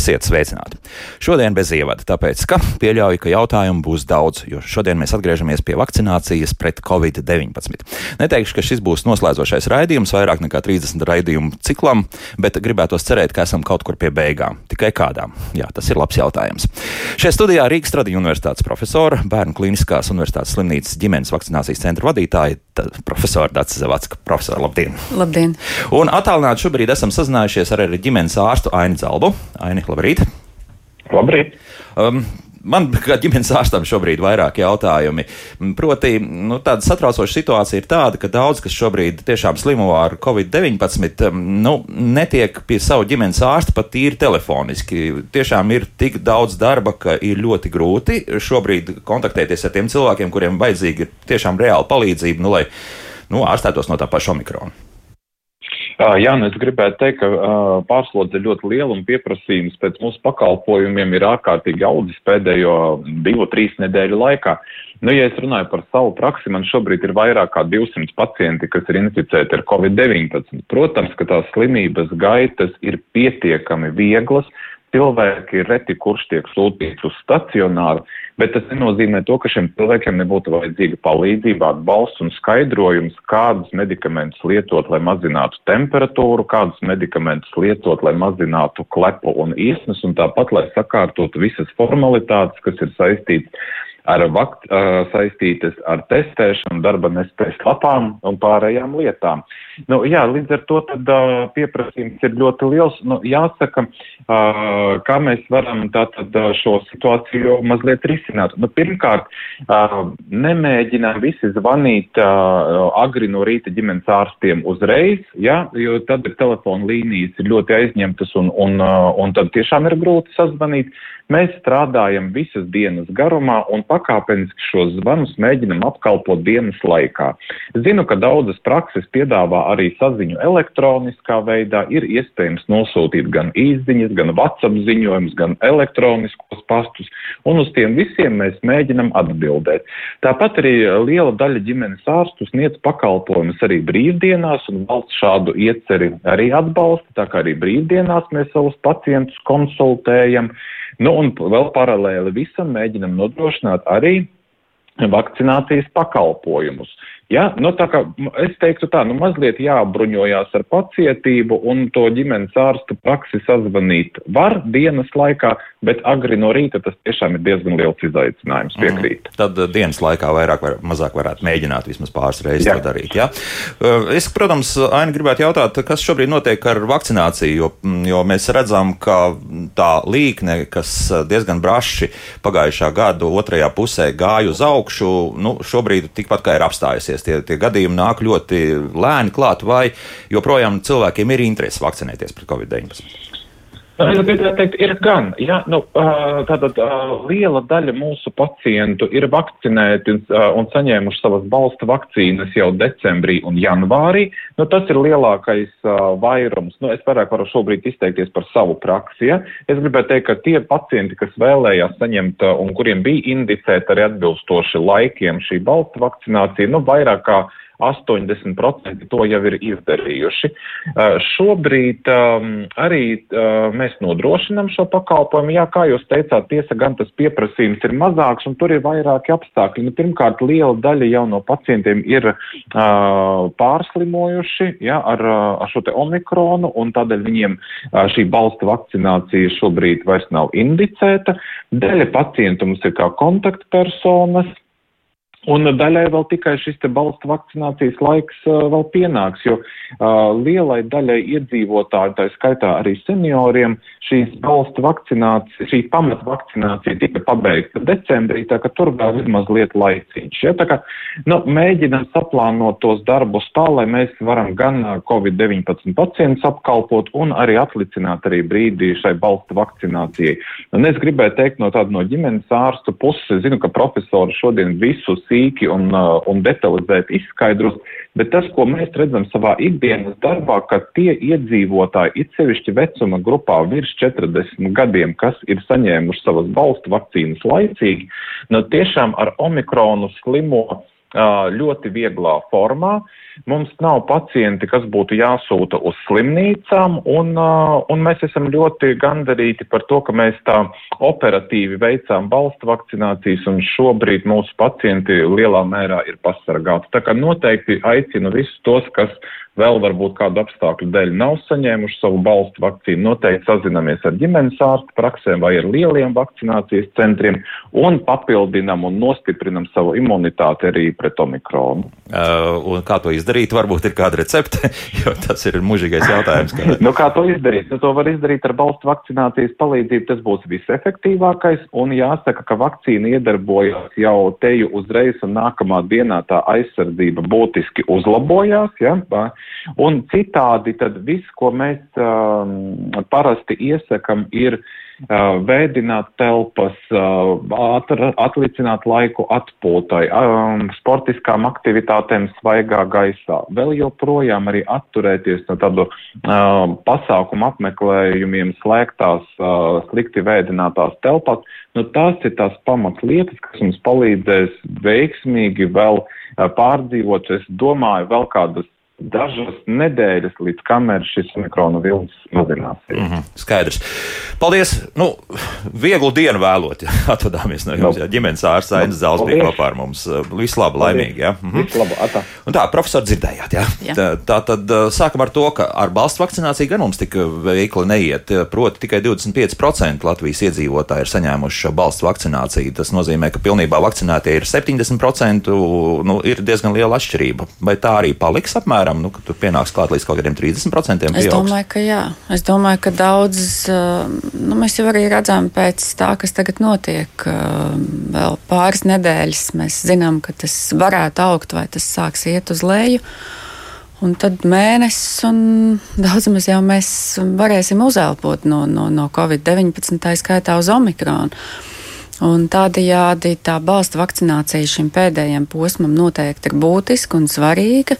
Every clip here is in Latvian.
Esiet sveicināti! Šodien bez ievada, tāpēc, ka pieļauju, ka jautājumu būs daudz, jo šodien mēs atgriežamies pie vakcinācijas pret covid-19. Neteikšu, ka šis būs noslēdzošais raidījums vairāk nekā 30 raidījumu ciklam, bet gribētos cerēt, ka esam kaut kur pie beigām. Tikai kādām? Jā, tas ir labs jautājums. Šajā studijā Rīgas Tradiņu universitātes profesora, Bērnu klīniskās universitātes slimnīcas ģimenes vakcinācijas centra vadītāja, profesora Dācis Zavacka. Profesora, labdien! Labdien! Un attālināti šobrīd esam sazinājušies ar ģimenes ārstu Aini Zalbu. Aini, labrīt! Labrīt! Um, Man kā ģimenes ārstam šobrīd ir vairāk jautājumi. Proti, nu, tāda satraucoša situācija ir tāda, ka daudz kas šobrīd tiešām slimo ar covid-19, um, nu, netiek pie savu ģimenes ārsta pat tīri telefoniski. Tiešām ir tik daudz darba, ka ir ļoti grūti šobrīd kontaktēties ar tiem cilvēkiem, kuriem vajadzīga tiešām reāla palīdzība, nu, lai nu, ārstētos no tā paša omikrona. Jā, nu es gribētu teikt, ka uh, pārslodze ir ļoti liela un pieprasījums pēc mūsu pakalpojumiem ir ārkārtīgi audzis pēdējo divu, trīs nedēļu laikā. Nu, ja es runāju par savu praksi, man šobrīd ir vairāk kā 200 pacienti, kas ir inficēti ar covid-19. Protams, ka tās slimības gaitas ir pietiekami vieglas, cilvēki reti kurš tiek sūtīts uz stacionāru, bet tas nenozīmē to, ka šiem cilvēkiem nebūtu vajadzīga palīdzība, atbalsts un skaidrojums, kādus medikamentus lietot, lai mazinātu temperatūru, kādus medikamentus lietot, lai mazinātu klepu un īsnes, un tāpat, lai sakārtotu visas formalitātes, kas ir saistītas ar vakt, uh, saistītas ar testēšanu, darba nespējas lapām un pārējām lietām. Nu, jā, līdz ar to tad uh, pieprasījums ir ļoti liels. Nu, jāsaka, uh, kā mēs varam tātad šo situāciju mazliet risināt. Nu, pirmkārt, uh, nemēģinām visi zvanīt uh, agri no rīta ģimenes ārstiem uzreiz, ja, jo tad ir telefona līnijas ir ļoti aizņemtas un, un, uh, un tad tiešām ir grūti sazvanīt. Mēs strādājam visas dienas garumā un pakāpeniski šos zvanus mēģinam apkalpot dienas laikā. Zinu, ka daudzas prakses piedāvā arī saziņu elektroniskā veidā. Ir iespējams nosūtīt gan īsziņas, gan WhatsApp ziņojumus, gan elektroniskos pastus, un uz tiem visiem mēs mēģinam atbildēt. Tāpat arī liela daļa ģimenes ārstu sniedz pakalpojumus arī brīvdienās, un valsts šādu ieceri arī atbalsta, tā kā arī brīvdienās mēs savus pacientus konsultējam. Nu, un vēl paralēli visam mēģinam nodrošināt arī vakcinācijas pakalpojumus. Ja? Nu, kā, es teiktu tā, nu mazliet jābruņojās ar pacietību un to ģimenes ārstu praksi sazvanīt var dienas laikā, bet agri no rīta tas tiešām ir diezgan liels izaicinājums mhm. piekrīt. Mm. Tad uh, dienas laikā vairāk vai mazāk varētu mēģināt vismaz pāris reizes to darīt. Ja? Uh, es, protams, Aini gribētu jautāt, kas šobrīd notiek ar vakcināciju, jo, jo mēs redzam, ka tā līkne, kas uh, diezgan braši pagājušā gada otrajā pusē gāja uz augšu, nu, šobrīd tikpat kā ir apstājusies vakcinēties. Tie, tie gadījumi nāk ļoti lēni klāt, vai joprojām cilvēkiem ir interese vakcinēties pret covid-19? Es gribētu teikt, ir gan. Ja, nu, tātad liela daļa mūsu pacientu ir vakcinēti un saņēmuši savas balsta vakcīnas jau decembrī un janvārī. Nu, tas ir lielākais vairums. Nu, es vairāk varu šobrīd izteikties par savu praksi. Ja. Es gribētu teikt, ka tie pacienti, kas vēlējās saņemt un kuriem bija indicēta arī atbilstoši laikiem šī balsta vakcinācija, nu, vairāk kā 80% to jau ir izdarījuši. Uh, šobrīd um, arī uh, mēs nodrošinam šo pakalpojumu. Jā, kā jūs teicāt, tiesa gan tas pieprasījums ir mazāks un tur ir vairāki apstākļi. Nu, pirmkārt, liela daļa jau no pacientiem ir uh, pārslimojuši jā, ar, ar šo te omikronu un tādēļ viņiem uh, šī balsta vakcinācija šobrīd vairs nav indicēta. Daļa pacientu mums ir kā kontaktpersonas. Un daļai vēl tikai šis balsta vakcinācijas laiks uh, vēl pienāks, jo uh, lielai daļai iedzīvotāju, tā skaitā arī senioriem, šīs balsta vakcinācija, šī pamata vakcinācija tika pabeigta decembrī, tā ka tur vēl ir mazliet laicīgs. Ja? Tā kā, nu, mēģinam saplānot tos darbus tā, lai mēs varam gan COVID-19 pacientus apkalpot un arī atlicināt arī brīdī šai balsta vakcinācijai. Un es gribēju teikt no tāda no ģimenes ārstu puses, zinu, ka profesori šodien visus sīki un, uh, un detalizēti izskaidros, bet tas, ko mēs redzam savā ikdienas darbā, ka tie iedzīvotāji, it sevišķi vecuma grupā virs 40 gadiem, kas ir saņēmuši savas balstu vakcīnas laicīgi, nu tiešām ar omikronu slimo ļoti vieglā formā. Mums nav pacienti, kas būtu jāsūta uz slimnīcām, un, un mēs esam ļoti gandarīti par to, ka mēs tā operatīvi veicām valstu vakcinācijas, un šobrīd mūsu pacienti lielā mērā ir pasargāti. Tā kā noteikti aicinu visus tos, kas vēl varbūt kādu apstākļu dēļ nav saņēmuši savu balstu vakcīnu, noteikti sazinamies ar ģimenes ārstu praksēm vai ar lieliem vakcinācijas centriem un papildinam un nostiprinam savu imunitāti arī pret omikronu. Uh, un kā to izdarīt? Varbūt ir kāda recepte, jo tas ir mužīgais jautājums. Kā... nu, kā to izdarīt? Nu, to var izdarīt ar balstu vakcinācijas palīdzību. Tas būs visefektīvākais. Un jāsaka, ka vakcīna iedarbojas jau teju uzreiz un nākamā dienā tā aizsardzība būtiski uzlabojās. Ja? Un citādi tad viss, ko mēs um, parasti iesakam, ir uh, vēdināt telpas, uh, atlicināt laiku atpūtai, um, sportiskām aktivitātēm svaigā gaisā. Vēl joprojām arī atturēties no tādu uh, pasākumu apmeklējumiem slēgtās, uh, slikti vēdinātās telpās. Nu, tās ir tās pamatlietas, kas mums palīdzēs veiksmīgi vēl uh, pārdzīvot, es domāju, vēl kādas dažas nedēļas, līdz kamēr šis mikrona vilnis mazināsies. Mm -hmm, skaidrs. Paldies! Nu, vieglu dienu vēlot, ja atvadāmies no jums. No. Jā, ģimenes ārsts Ainas Zāles bija kopā ar mums. Visu labu, laimīgi. Jā. Mm -hmm. Visu labu, atā. Un tā, profesori, dzirdējāt, jā. jā. Tā, tā tad sākam ar to, ka ar balstu vakcināciju gan mums tik veikli neiet. Proti, tikai 25% Latvijas iedzīvotāji ir saņēmuši šo balstu vakcināciju. Tas nozīmē, ka pilnībā vakcinētie ir 70%. Nu, ir diezgan liela atšķirība. Vai tā arī paliks apmēram? Apmēram, nu, ka tur pienāks klāt līdz kaut kādiem 30%. Pieaugs. Es domāju, ka jā. Es domāju, ka daudz, nu, mēs jau arī redzam pēc tā, kas tagad notiek, vēl pāris nedēļas mēs zinām, ka tas varētu augt vai tas sāks iet uz leju. Un tad mēnesis, un daudz maz jau mēs varēsim uzelpot no, no, no Covid-19, tā skaitā uz Omikronu. Un tādējādi tā balsta vakcinācija šim pēdējiem posmam noteikti ir būtiska un svarīga.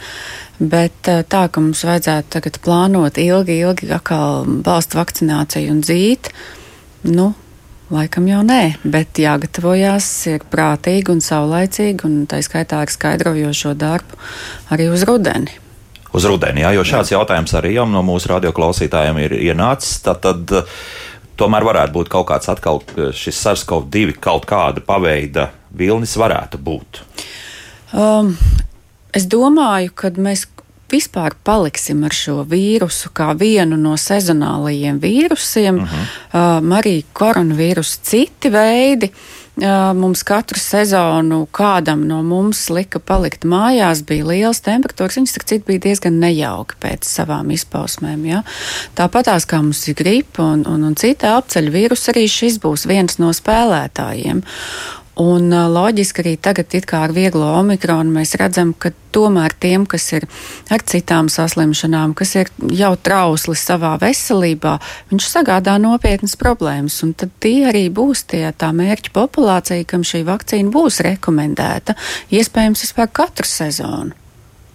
Bet eh, tā, ka mums vajadzētu tagad plānot ilgi, ilgi atkal balstu vakcināciju un dzīt, nu, laikam jau nē, bet jāgatavojās ir prātīgi un saulaicīgi, un tā skaitā ar skaidrojošo darbu arī uz rudeni. Uz rudeni, jā, jo šāds jā. jautājums arī jau no mūsu radioklausītājiem ir ienācis. Tad, tad tomēr varētu būt kaut kāds atkal šis SARS-CoV-2 kaut kāda paveida vilnis varētu būt. Um, Es domāju, ka mēs vispār paliksim ar šo vīrusu kā vienu no sezonālajiem vīrusiem, uh -huh. um, arī koronavīrusu citi veidi. Uh, mums katru sezonu kādam no mums lika palikt mājās, bija liels temperatūras. Viņas, starp citu, bija diezgan nejauki pēc savām izpausmēm. Ja? Tāpatās kā mums ir gripa un, un, un cita apceļu vīrusu, arī šis būs viens no spēlētājiem. Un loģiski arī tagad, kā ar vieglo omikronu, mēs redzam, ka tomēr tiem, kas ir ar citām saslimšanām, kas ir jau trausli savā veselībā, viņš sagādā nopietnas problēmas. Un tad tie arī būs tie tā mērķa populācija, kam šī vakcīna būs rekomendēta, iespējams, vispār katru sezonu.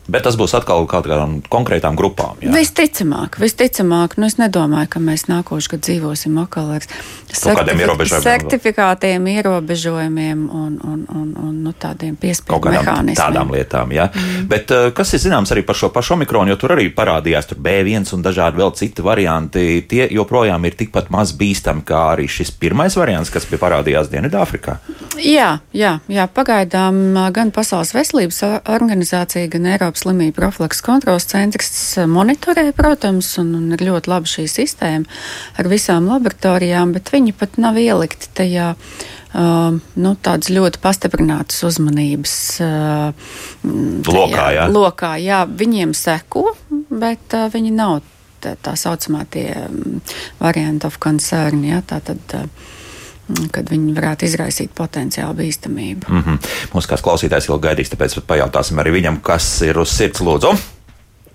Bet tas būs atkal kaut kādām konkrētām grupām. Jā. Visticamāk, visticamāk, nu es nedomāju, ka mēs nākošais gads dzīvosim atkal ar certifi ierobežojumiem, certifikātiem, ierobežojumiem un, un, un, un nu, tādiem piespiedu mehānismiem. Tādām lietām, jā. Mm. Bet uh, kas ir zināms arī par šo pašu omikronu, jo tur arī parādījās tur B1 un dažādi vēl citi varianti. Tie joprojām ir tikpat maz bīstami kā arī šis pirmais variants, kas bija parādījās Dienvidāfrikā. Jā, jā, jā, pagaidām gan Pasaules veselības organizācija, gan Eiropas Eiropas slimību profilaks kontrols centrs monitorē, protams, un, un ir ļoti laba šī sistēma ar visām laboratorijām, bet viņi pat nav ielikti tajā. Uh, nu, tādas ļoti pastiprinātas uzmanības uh, tajā, lokā, jā. lokā. Jā, viņiem seko, bet uh, viņi nav tā, tā saucamā tie um, varianti of concern. Jā, tā tad, uh, kad viņi varētu izraisīt potenciālu bīstamību. Mm -hmm. Mums kāds klausītājs ilgi gaidīs, tāpēc pajautāsim arī viņam, kas ir uz sirds lūdzu.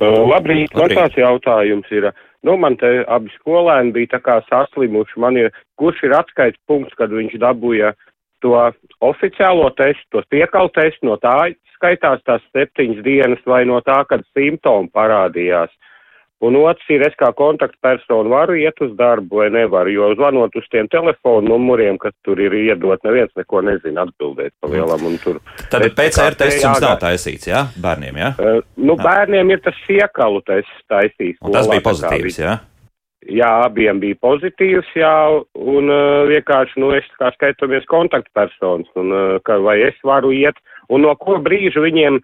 Uh, labrīt, man tāds jautājums ir. Nu, man te abi skolēni bija tā kā saslimuši. Man ir, kurš ir atskaits punkts, kad viņš dabūja to oficiālo testu, to piekalu testu, no tā skaitās tās septiņas dienas vai no tā, kad simptomi parādījās. Un otrs ir, es kā kontaktpersona varu iet uz darbu vai nevaru, jo zvanot uz tiem telefonu numuriem, kas tur ir iedot, neviens neko nezina atbildēt pa lielam. Tur, Tad PCR tests jums nav taisīts, jā, bērniem, jā? Uh, nu, jā. bērniem ir tas siekalu tests taisīts. Un tas bija pozitīvs, jā? Jā, abiem bija pozitīvs, jā, un uh, vienkārši, nu, es kā skaitamies kontaktpersonas, un uh, ka vai es varu iet, un no ko brīža viņiem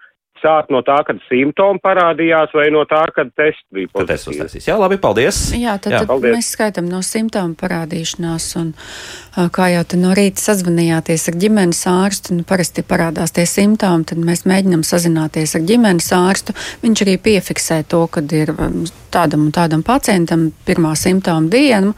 sākt no tā, kad simptomi parādījās, vai no tā, kad tests bija pozitīvs. Jā, labi, paldies. Jā, tad, Jā, tad paldies. mēs skaitām no simptomu parādīšanās, un kā jau te no rīta sazvanījāties ar ģimenes ārstu, nu, parasti parādās tie simptomi, tad mēs mēģinām sazināties ar ģimenes ārstu. Viņš arī piefiksē to, kad ir tādam un tādam pacientam pirmā simptoma diena.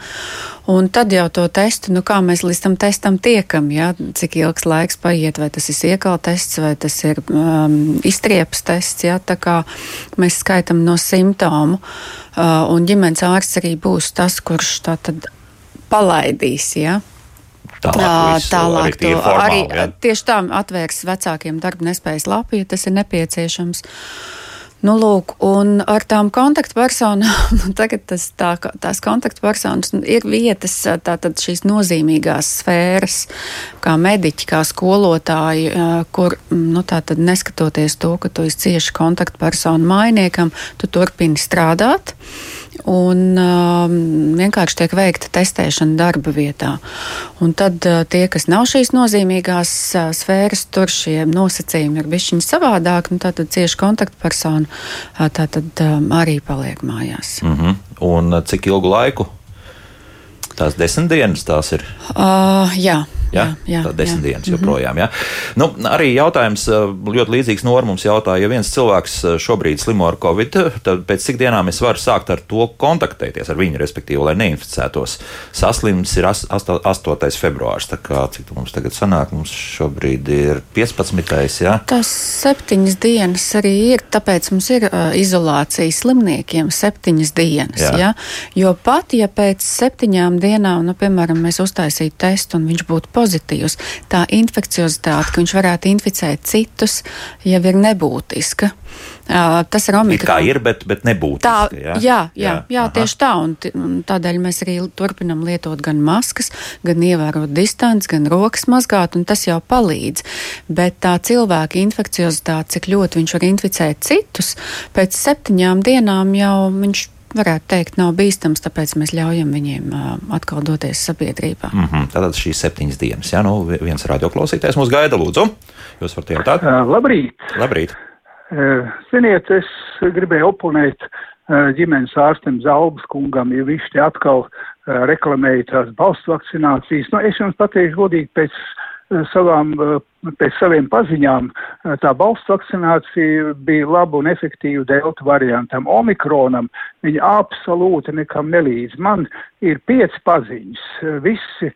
Un tad jau to testu, nu kā mēs līdz tam testam tiekam, ja? cik ilgs laiks paiet, vai tas ir iekala tests, vai tas ir um, iztriepas tests. Ja? Tā kā mēs skaitām no simptomu, uh, un ģimenes ārsts arī būs tas, kurš tā tad palaidīs. Ja? Tālāk, tālāk arī, to, formāli, arī ja? tieši tā atvērs vecākiem darba nespējas lapu, ja tas ir nepieciešams. Uh, Nu, lūk, un ar tām kontaktpersonām, nu, tagad tas, tā, tās kontaktpersonas nu, ir vietas, tātad šīs nozīmīgās sfēras, kā mediķi, kā skolotāji, kur, nu, tātad neskatoties to, ka tu esi cieši kontaktpersonu mainiekam, tu turpini strādāt un um, vienkārši tiek veikta testēšana darba vietā. Un tad uh, tie, kas nav šīs nozīmīgās uh, sfēras, tur šie nosacījumi ir bišķiņi savādāk, nu, tātad cieši kontaktpersona uh, tātad um, arī paliek mājās. Mm -hmm. Un uh, cik ilgu laiku? Tās desmit dienas tās ir? Uh, jā. Ja? Jā, jā, tā desmit jā. dienas mhm. joprojām. Ja? Nu, arī jautājums ļoti līdzīgs Normums jautāja, ja viens cilvēks šobrīd slimo ar covid, tad pēc cik dienām es varu sākt ar to kontaktēties ar viņu, respektīvi, lai neinficētos. Saslims ir 8. februārs, tā kā cik mums tagad sanāk, mums šobrīd ir 15. Ja? Tas septiņas dienas arī ir, tāpēc mums ir uh, izolācija slimniekiem septiņas dienas. Jā. Ja? Jo pat, ja pēc septiņām dienām, nu, piemēram, mēs uztaisītu testu un viņš būtu pozitīvs. Tā infekciozitāte, ka viņš varētu inficēt citus, jau ir nebūtiska. Uh, tas ir omikron. Kā ir, bet, bet nebūtiski. Tā, jā, jā, jā, jā tieši tā. Un, un tādēļ mēs arī turpinam lietot gan maskas, gan ievērot distanci, gan rokas mazgāt, un tas jau palīdz. Bet tā cilvēka infekciozitāte, cik ļoti viņš var inficēt citus, pēc septiņām dienām jau viņš varētu teikt, nav bīstams, tāpēc mēs ļaujam viņiem uh, atkal doties sabiedrībā. Mm -hmm. Tātad šīs septiņas dienas, jā, nu viens radioklausītājs mūs gaida, lūdzu. Jūs varat jautāt? Uh, labrīt! Labrīt! Uh, ziniet, es gribēju oponēt uh, ģimenes ārstam Zalbas kungam, ja viņš te atkal uh, reklamēja tās balsts vakcinācijas. Nu, es jums pateikšu godīgi pēc savām, pēc saviem paziņām tā balsts vakcinācija bija laba un efektīva delta variantam. Omikronam viņa absolūti nekam nelīdz. Man ir pieci paziņas. Visi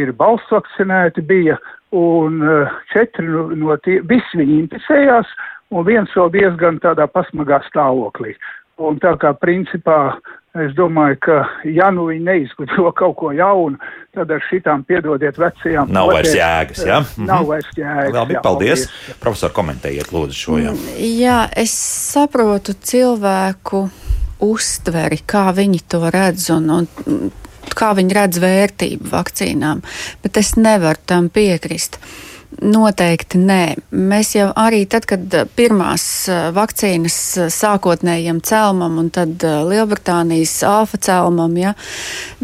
ir balsts vakcinēti bija un četri no, no tie, visi viņi inficējās un viens vēl diezgan tādā pasmagā stāvoklī. Un tā kā principā Es domāju, ka, ja nu viņi neizgudro kaut ko jaunu, tad ar šitām piedodiet vecajām. Nav vairs jēgas, jā? Ja? Nav vairs jēgas. Labi, jā, paldies. paldies. Profesor, komentējiet lūdzu šo jau. Mm, jā, es saprotu cilvēku uztveri, kā viņi to redz un, un kā viņi redz vērtību vakcīnām, bet es nevaru tam piekrist. Uh, Noteikti nē. Mēs jau arī tad, kad eh, pirmās eh, vakcīnas eh, sākotnējam celmam un tad Lielbritānijas alfa celmam, ja,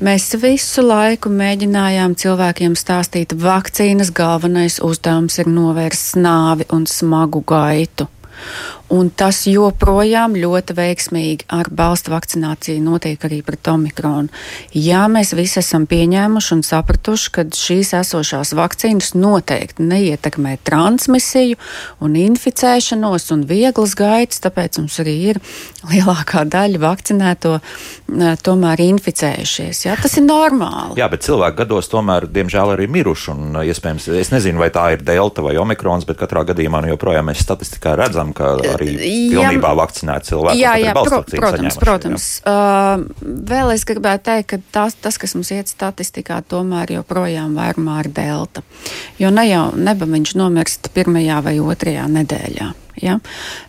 mēs visu laiku mēģinājām cilvēkiem stāstīt, vakcīnas galvenais uzdevums ir novērst nāvi un smagu gaitu. Un tas joprojām ļoti veiksmīgi ar balstu vakcināciju notiek arī pret omikronu. Jā, mēs visi esam pieņēmuši un sapratuši, ka šīs esošās vakcīnas noteikti neietekmē transmisiju un inficēšanos un vieglas gaitas, tāpēc mums arī ir lielākā daļa vakcinēto tomēr inficējušies. Jā, tas ir normāli. Jā, bet cilvēki gados tomēr, diemžēl, arī miruši. Un, iespējams, es nezinu, vai tā ir delta vai omikrons, bet katrā gadījumā nu, joprojām mēs statistikā redzam, ka arī pilnībā vakcinēti cilvēki. Jā, jā pro, protams, protams. Jā. Uh, vēl es gribētu teikt, ka tas, tas, kas mums iet statistikā, tomēr joprojām vairumā ir delta. Jo ne jau neba viņš nomirst pirmajā vai otrajā nedēļā. Ja?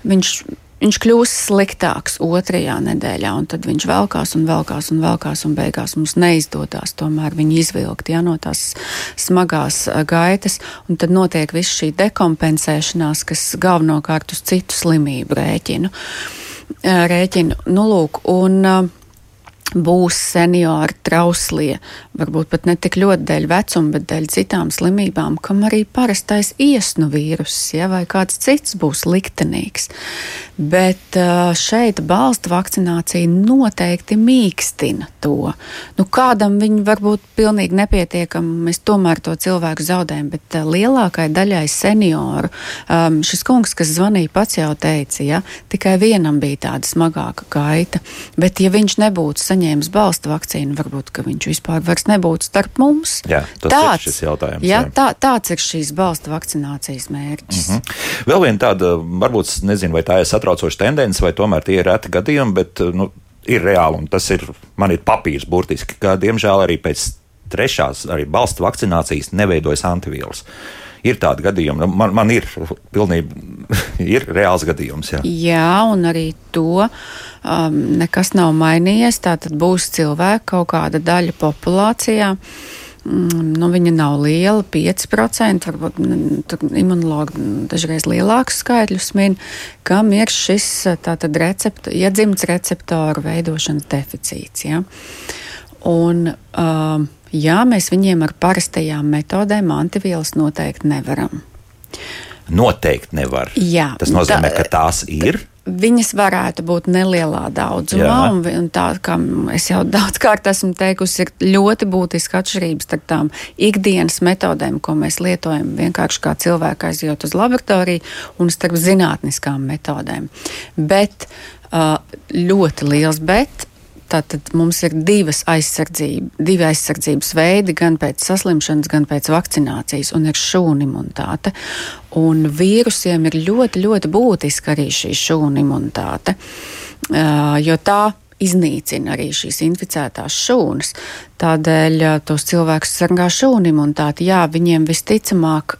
Viņš viņš kļūs sliktāks otrajā nedēļā, un tad viņš velkās un velkās un velkās, un beigās mums neizdodas tomēr viņu izvilkt ja, no tās smagās gaitas, un tad notiek viss šī dekompensēšanās, kas galvenokārt uz citu slimību rēķinu. rēķinu. Nu, lūk, un, būs seniori, trauslie, varbūt pat ne tik ļoti dēļ vecuma, bet dēļ citām slimībām, kam arī parastais iesnu vīruss, ja, vai kāds cits būs liktenīgs. Bet šeit balsta vakcinācija noteikti mīkstina to. Nu, kādam viņi var būt pilnīgi nepietiekami, mēs tomēr to cilvēku zaudējam, bet lielākai daļai senioru um, šis kungs, kas zvanīja, pats jau teica, ja, tikai vienam bija tāda smagāka gaita, bet ja viņš nebūtu saņēmis balsta vakcīnu, varbūt, ka viņš vispār vairs nebūtu starp mums. Jā, tāds, ir šis jautājums. Jā, jā. Tā, tāds ir šīs balsta vakcinācijas mērķis. Mm -hmm. Vēl viena tāda, varbūt, nezinu, vai tā ir satraucoša tendence, vai tomēr tie ir reti gadījumi, bet, nu, ir reāli, un tas ir, man ir papīrs burtiski, ka, diemžēl, arī pēc trešās, arī balsta vakcinācijas neveidojas antivielas. Ir tādi gadījumi, nu, man, man ir pilnīgi ir reāls gadījums. Jā, jā un arī to um, nekas nav mainījies. Tā tad būs cilvēki, kaut kāda daļa populācijā. Mm, nu, viņa nav liela, 5%, varbūt imunologi dažreiz lielākus skaitļus min, kam ir šis tātad recept, iedzimts receptoru veidošanas deficīts. Ja? Un, uh, jā, mēs viņiem ar parastajām metodēm antivielas noteikti nevaram. Noteikti nevar. Jā, Tas nozīmē, tā, ka tās ir. Viņas varētu būt nelielā daudzumā, un, un tā, kā es jau daudz kārt esmu teikusi, ir ļoti būtiska atšķirība starp tām ikdienas metodēm, ko mēs lietojam vienkārši kā cilvēki aizjot uz laboratoriju, un starp zinātniskām metodēm. Bet ļoti liels bet Tātad mums ir divas aizsardzība, divi aizsardzības veidi, gan pēc saslimšanas, gan pēc vakcinācijas, un ir šūnu imunitāte. Un vīrusiem ir ļoti, ļoti būtiska arī šī šūnu imunitāte, jo tā iznīcina arī šīs inficētās šūnas. Tādēļ tos cilvēkus sargā šūnu imunitāti. Jā, viņiem visticamāk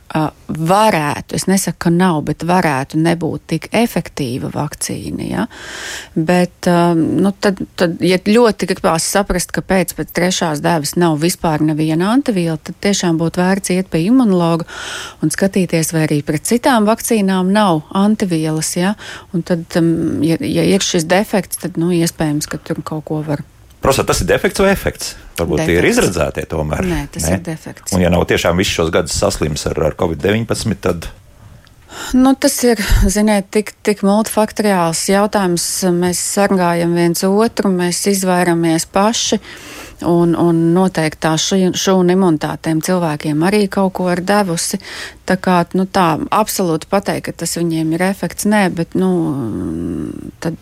varētu, es nesaku, ka nav, bet varētu nebūt tik efektīva vakcīna. Ja? Bet, nu, tad, tad, ja ļoti gribās saprast, kāpēc pēc trešās devas nav vispār neviena antiviela, tad tiešām būtu vērts iet pie imunologa un skatīties, vai arī pret citām vakcīnām nav antivielas. Ja? Un tad, ja, ja ir šis defekts, tad nu, iespējams, ka tur kaut ko var Protams, tas ir defekts vai efekts? Varbūt defekts. tie ir izredzētie tomēr. Nē, tas ne? ir defekts. Un, ja nav tiešām visus šos gadus saslims ar, ar Covid-19, tad. Nu, tas ir ziniet, tik, tik multifaktoriāls jautājums. Mēs sargājam viens otru, mēs izvairamies paši. Un, un noteikti tā šūnu imunitātēm cilvēkiem arī kaut ko ir devusi. Tā kā nu, tā absolūti pateikt, ka tas viņiem ir efekts, nē, bet nu, tad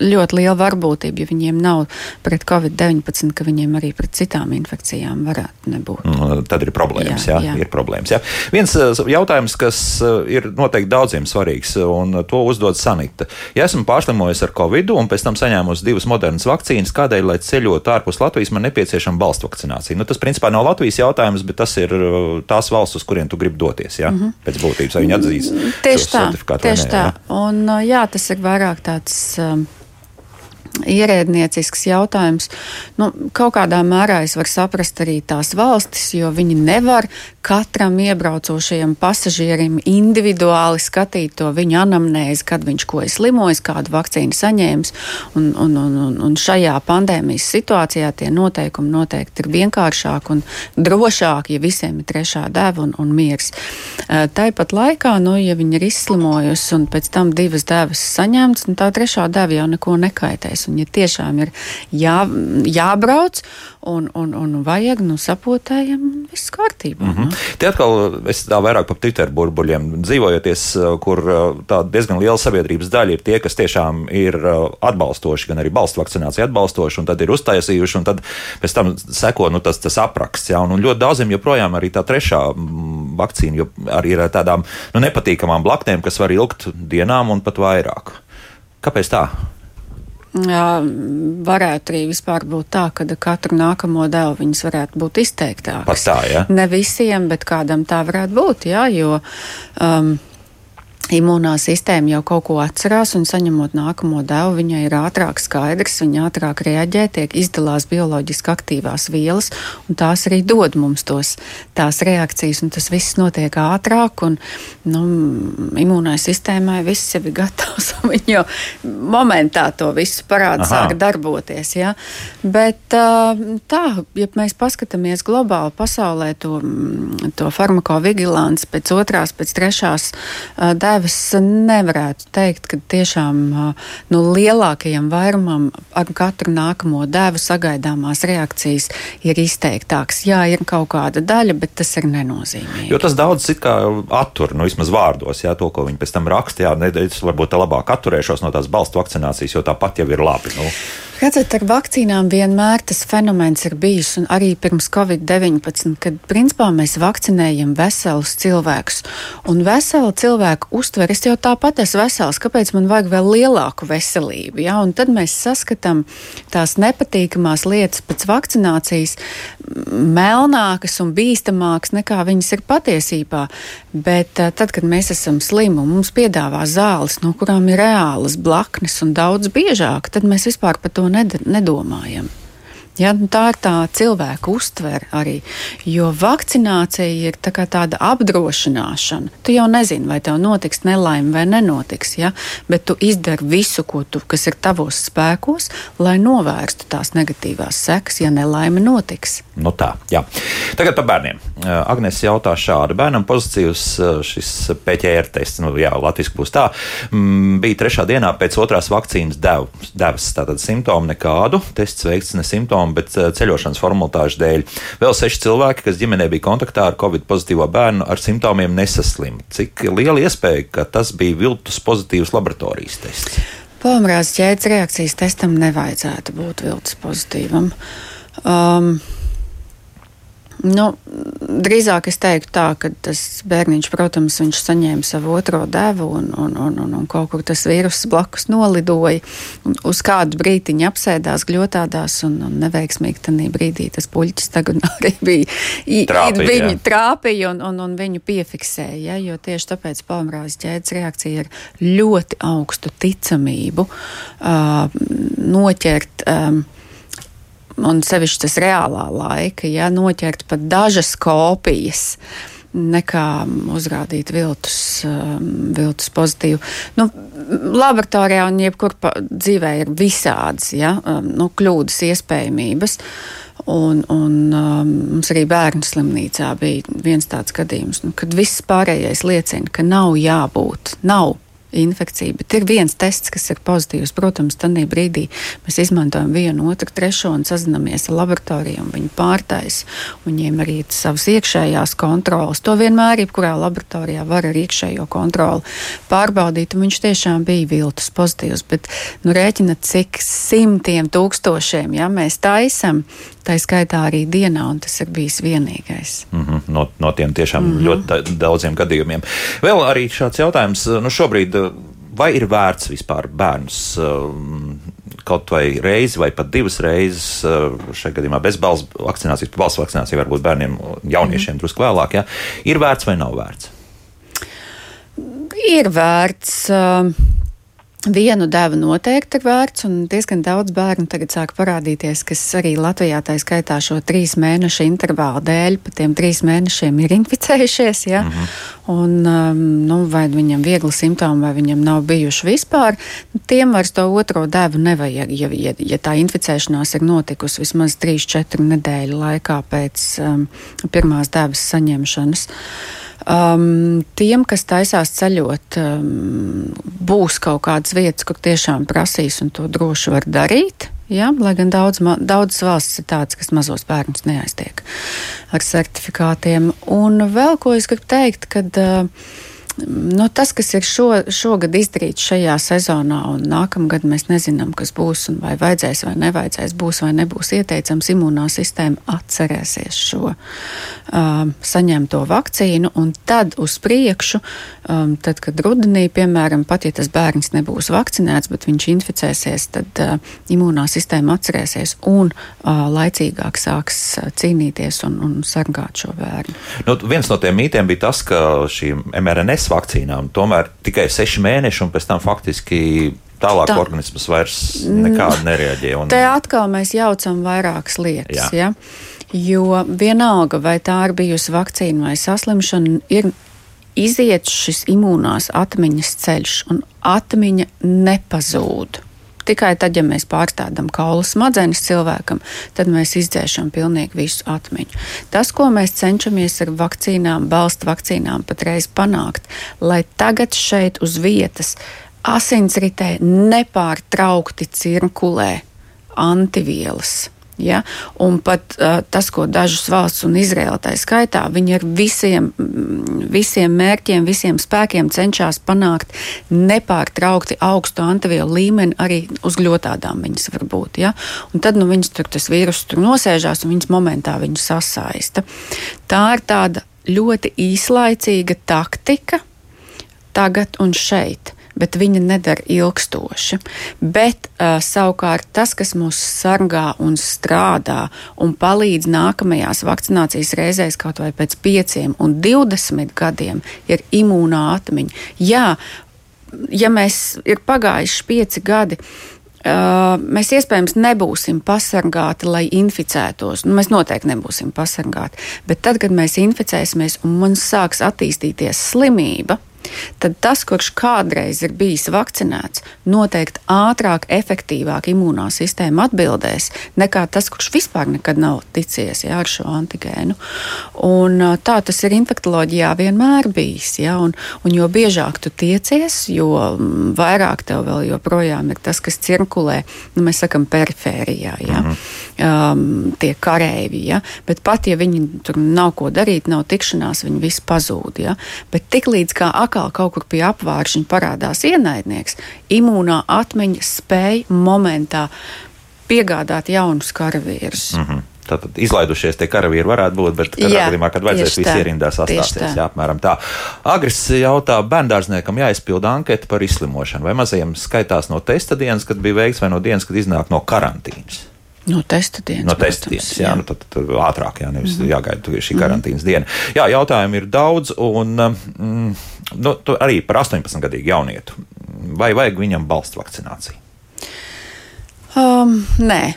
ļoti liela varbūtība, ja viņiem nav pret covid-19, ka viņiem arī pret citām infekcijām varētu nebūt. Nu, tad ir problēmas. Jā, jā. Jā, ir problēmas jā. Viens uh, jautājums, kas uh, ir noteikti daudziem svarīgs, un to uzdod Sanita. Ja esmu pārslimojis ar covid un pēc tam saņēmusi divas modernas vakcīnas, kādēļ, lai ceļotu ārpus Latvijas, man nepieciešama balstu vakcinācija? Nu, tas principā nav Latvijas jautājums, bet tas ir tās valsts, uz kurien tu gribi doties. Jā? Mm -hmm. Pēc būtības, vai viņi atzīs tieši tā. Tieši tā. Jā? Un, jā, tas ir vairāk tāds. Um, ierēdniecisks jautājums. Nu, kaut kādā mērā es varu saprast arī tās valstis, jo viņi nevar katram iebraucošajam pasažierim individuāli skatīt to viņa anamnēzi, kad viņš ko ir slimojis, kādu vakcīnu saņēmis. Un, un, un, un, un šajā pandēmijas situācijā tie noteikumi noteikti ir vienkāršāki un drošāki, ja visiem ir trešā deva un, un miers. Tāpat laikā, nu, ja viņi ir izslimojusi un pēc tam divas devas saņemtas, nu, tā trešā deva jau neko nekaitēs un ja tiešām ir jā, jābrauc un, un, un vajag, nu, sapotējam, viss kārtībā. Mm -hmm. Te atkal es tā vairāk par Twitter burbuļiem dzīvojoties, uh, kur uh, tā diezgan liela sabiedrības daļa ir tie, kas tiešām ir uh, atbalstoši, gan arī balstu vakcināciju atbalstoši, un tad ir uztaisījuši, un tad pēc tam seko nu, tas, tas apraksts. Ja, un, un ļoti daudziem joprojām arī tā trešā mm, vakcīna jo arī ir tādām nu, nepatīkamām blaknēm, kas var ilgt dienām un pat vairāk. Kāpēc tā? Varētu arī vispār būt tā, ka katru nākamo devu viņas varētu būt izteiktākas. Tā, ja? Ne visiem, bet kādam tā varētu būt, jā, jo um, imūnā sistēma jau kaut ko atcerās, un saņemot nākamo devu, viņai ir ātrāk skaidrs, viņa ātrāk reaģē, tiek izdalās bioloģiski aktīvās vielas, un tās arī dod mums tos, tās reakcijas, un tas viss notiek ātrāk, un nu, imūnai sistēmai viss jau ir gatavs, un viņa jau momentā to visu parāda, sāk darboties. Ja? Bet tā, ja mēs paskatāmies globāli pasaulē to, to farmakovigilants pēc otrās, pēc trešās devas, tēvs nevarētu teikt, ka tiešām nu, lielākajam vairumam ar katru nākamo dēvu sagaidāmās reakcijas ir izteiktāks. Jā, ir kaut kāda daļa, bet tas ir nenozīmīgi. Jo tas daudz attur, nu vismaz vārdos, jā, to, ko viņi pēc tam raksta, jā, nedēļas varbūt labāk atturēšos no tās balstu vakcinācijas, jo tāpat jau ir labi. Nu. Redzat, ar vakcīnām vienmēr tas fenomens ir bijis, un arī pirms Covid-19, kad principā mēs vakcinējam veselus cilvēkus. Un veselu cilvēku uztver, es jau tāpat esmu vesels, kāpēc man vajag vēl lielāku veselību? Ja? Un tad mēs saskatām tās nepatīkamās lietas pēc vakcinācijas melnākas un bīstamākas nekā viņas ir patiesībā. Bet uh, tad, kad mēs esam slimi un mums piedāvā zāles, no kurām ir reālas blaknes un daudz biežāk, tad mēs vispār par to nedomājam. Ja, nu tā ir tā cilvēka uztvere arī. Jo vakcinācija ir tā tāda apdrošināšana. Tu jau nezini, vai tev notiks nelaime vai nenotiks, ja? bet tu izdari visu, tu, kas ir tavos spēkos, lai novērstu tās negatīvās sekas, ja nelaime notiks. Nu tā, jā. Tagad par bērniem. Agnēs jautā šādi. Bērnam pozitīvs šis PCR tests, nu jā, latviski būs tā, m, bija trešā dienā pēc otrās vakcīnas devas. Tātad simptomu nekādu, tests veikts ne simptomu simptomu, bet eh, ceļošanas formalitāšu dēļ. Vēl seši cilvēki, kas ģimenē bija kontaktā ar covid pozitīvo bērnu, ar simptomiem nesaslim. Cik liela iespēja, ka tas bija viltus pozitīvs laboratorijas tests? Polimrāzes ķēdes reakcijas testam nevajadzētu būt viltus pozitīvam. Um, Nu, drīzāk es teiktu tā, ka tas bērniņš, protams, viņš saņēma savu otro devu un, un, un, un, un kaut kur tas vīruss blakus nolidoja. Uz kādu brīdiņu apsēdās gļotādās un, un neveiksmīgi tajā brīdī tas puļķis arī bija. Trāpīja, viņu trāpīja un, un, un viņu piefiksēja, ja, jo tieši tāpēc palmrāzes ķēdes reakcija ir ļoti augstu ticamību uh, noķert. Um, un sevišķi tas reālā laika, ja noķert pat dažas kopijas. Nekā uzrādīt viltus, um, viltus pozitīvu. Nu, laboratorijā un jebkur dzīvē ir visādas ja, um, nu, kļūdas, iespējamības. Un, un um, mums arī bērnu slimnīcā bija viens tāds gadījums, nu, kad viss pārējais liecina, ka nav jābūt, nav infekcija. Bet ir viens tests, kas ir pozitīvs. Protams, tajā brīdī mēs izmantojam vienu, otru, trešo un sazinamies ar laboratorijām. Viņi pārtais, viņiem arī ir savas iekšējās kontrolas. To vienmēr, jebkurā laboratorijā, var ar iekšējo kontroli pārbaudīt. Viņš tiešām bija viltus pozitīvs, bet nu, rēķina, cik simtiem tūkstošiem ja, mēs taisam Tā skaitā arī dienā, un tas ir bijis vienīgais. Mm -hmm. no, no tiem tiešām mm -hmm. ļoti daudziem gadījumiem. Vēl arī šāds jautājums. Nu šobrīd, vai ir vērts vispār bērnus um, kaut vai reizi vai pat divas reizes, uh, šajā gadījumā bezbalsts vakcinācijas, balsts vakcinācija varbūt bērniem, jauniešiem -hmm. drusku vēlāk, ja? ir vērts vai nav vērts? Ir vērts. Vienu devu noteikti ir vērts, un diezgan daudz bērnu tagad sāk parādīties, kas arī Latvijā tā skaitā šo trīs mēnešu intervālu dēļ, pa tiem trīs mēnešiem ir inficējušies. Ja? Mm -hmm. un, um, nu, vai viņam ir viegli simptomi, vai viņam nav bijuši vispār, tiem vairs to otro devu nevajag. Ja, ja, ja tā inficēšanās ir notikusi vismaz 3-4 nedēļu laikā pēc um, pirmās devas saņemšanas. Uh, Um, tiem, kas taisās ceļot, um, būs kaut kādas vietas, kur tiešām prasīs un to droši var darīt. Ja, lai gan daudz, daudzas valstis ir tādas, kas mazos bērnus neaiztiek ar certifikātiem. Un vēl ko es gribu teikt, kad uh, Nu, tas, kas ir šo, šogad izdarīts šajā sezonā, un nākamgad mēs nezinām, kas būs, un vai vajadzēs vai nevajadzēs, būs vai nebūs ieteicams, imūnā sistēma atcerēsies šo um, saņemto vakcīnu, un tad uz priekšu, um, tad, kad rudenī, piemēram, pat ja tas bērns nebūs vakcinēts, bet viņš inficēsies, tad uh, imūnā sistēma atcerēsies un uh, laicīgāk sāks uh, cīnīties un, un sargāt šo bērnu. Nu, viens no tiem mītiem bija tas, ka šī mRNS bez vakcīnām. Tomēr tikai seši mēneši, un pēc tam faktiski tālāk Tā. organisms vairs nekādi nereaģē. Un... Te atkal mēs jaucam vairākas lietas. Jā. Ja? Jo vienalga, vai tā ir bijusi vakcīna vai saslimšana, ir iziet šis imūnās atmiņas ceļš, un atmiņa nepazūd. Tikai tad, ja mēs pārstādām kaulu smadzenes cilvēkam, tad mēs izdzēšam pilnīgi visu atmiņu. Tas, ko mēs cenšamies ar vakcīnām, balstu vakcīnām patreiz panākt, lai tagad šeit uz vietas asinsritē nepārtraukti cirkulē antivielas Ja? Un pat uh, tas, ko dažas valsts un Izraela tā skaitā, viņi ar visiem, visiem mērķiem, visiem spēkiem cenšas panākt nepārtraukti augstu antivielu līmeni arī uz ļotādām viņas var būt. Ja? Un tad nu, viņas tur tas vīrus tur nosēžās un viņas momentā viņu sasaista. Tā ir tāda ļoti īslaicīga taktika tagad un šeit bet viņa nedara ilgstoši. Bet uh, savukārt tas, kas mūs sargā un strādā un palīdz nākamajās vakcinācijas reizēs, kaut vai pēc pieciem un divdesmit gadiem, ir imūnā atmiņa. Jā, ja mēs ir pagājuši pieci gadi. Uh, mēs iespējams nebūsim pasargāti, lai inficētos. Nu, mēs noteikti nebūsim pasargāti. Bet tad, kad mēs inficēsimies un mums sāks attīstīties slimība, tad tas, kurš kādreiz ir bijis vakcinēts, noteikti ātrāk, efektīvāk imūnā sistēma atbildēs nekā tas, kurš vispār nekad nav ticies jā, ar šo antigēnu. Un, tā tas ir infektuoloģijā vienmēr bijis. Jā, un, un jo biežāk tu tiecies, jo vairāk tev vēl joprojām ir tas, kas cirkulē, nu, mēs sakam, perifērijā. Jā. -hmm. Um, tie kareivi, ja? bet pat ja viņi tur nav ko darīt, nav tikšanās, viņi visi pazūd. Ja? Bet tiklīdz kā atkal kaut kur pie apvāršņa parādās ienaidnieks, imūnā atmiņa spēja momentā piegādāt jaunus karavīrus. Mm -hmm. Tātad izlaidušies tie karavīri varētu būt, bet katrā gadījumā, kad vajadzēs, visi ierindās sastāsies. Jā, apmēram tā. Agris jautā bērndārzniekam jāizpilda anketa par izslimošanu. Vai mazajiem skaitās no testa dienas, kad bija veikts, vai no dienas, kad iznāk no karantīnas? No testa dienas. No testa dienas, jā, jā. Nu, tad, tad ātrāk, jā, nevis mm -hmm. jāgaida šī karantīnas mm -hmm. diena. Jā, jautājumi ir daudz, un mm, nu, arī par 18 gadīgu jaunietu. Vai vajag viņam balstu vakcināciju? Um, nē.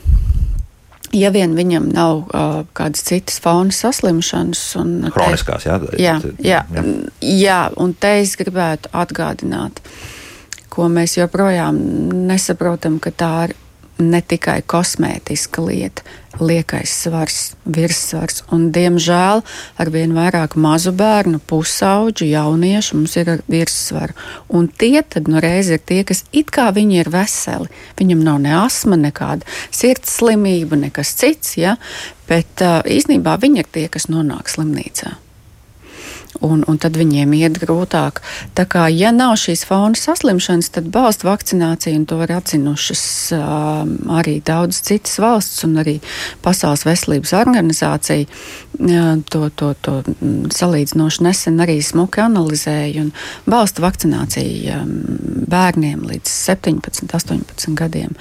Ja vien viņam nav uh, kādas citas faunas saslimšanas, un kroniskās, jā, jā, jā, jā. jā, un te es gribētu atgādināt, ko mēs joprojām nesaprotam, ka tā ir ne tikai kosmētiska lieta, liekais svars, virssvars. Un, diemžēl ar vien vairāk mazu bērnu, pusauģu, jauniešu mums ir virssvaru. Un tie tad nu reiz ir tie, kas it kā viņi ir veseli. Viņam nav ne asma, nekāda sirds slimība, nekas cits, ja? bet uh, īsnībā viņi ir tie, kas nonāk slimnīcā un, un tad viņiem iet grūtāk. Tā kā, ja nav šīs faunas saslimšanas, tad balstu vakcināciju, un to ir atzinušas uh, arī daudz citas valsts, un arī Pasaules veselības organizācija uh, to, to, to salīdzinoši nesen arī smuki analizēja, un balstu vakcinācija um, bērniem līdz 17, 18 gadiem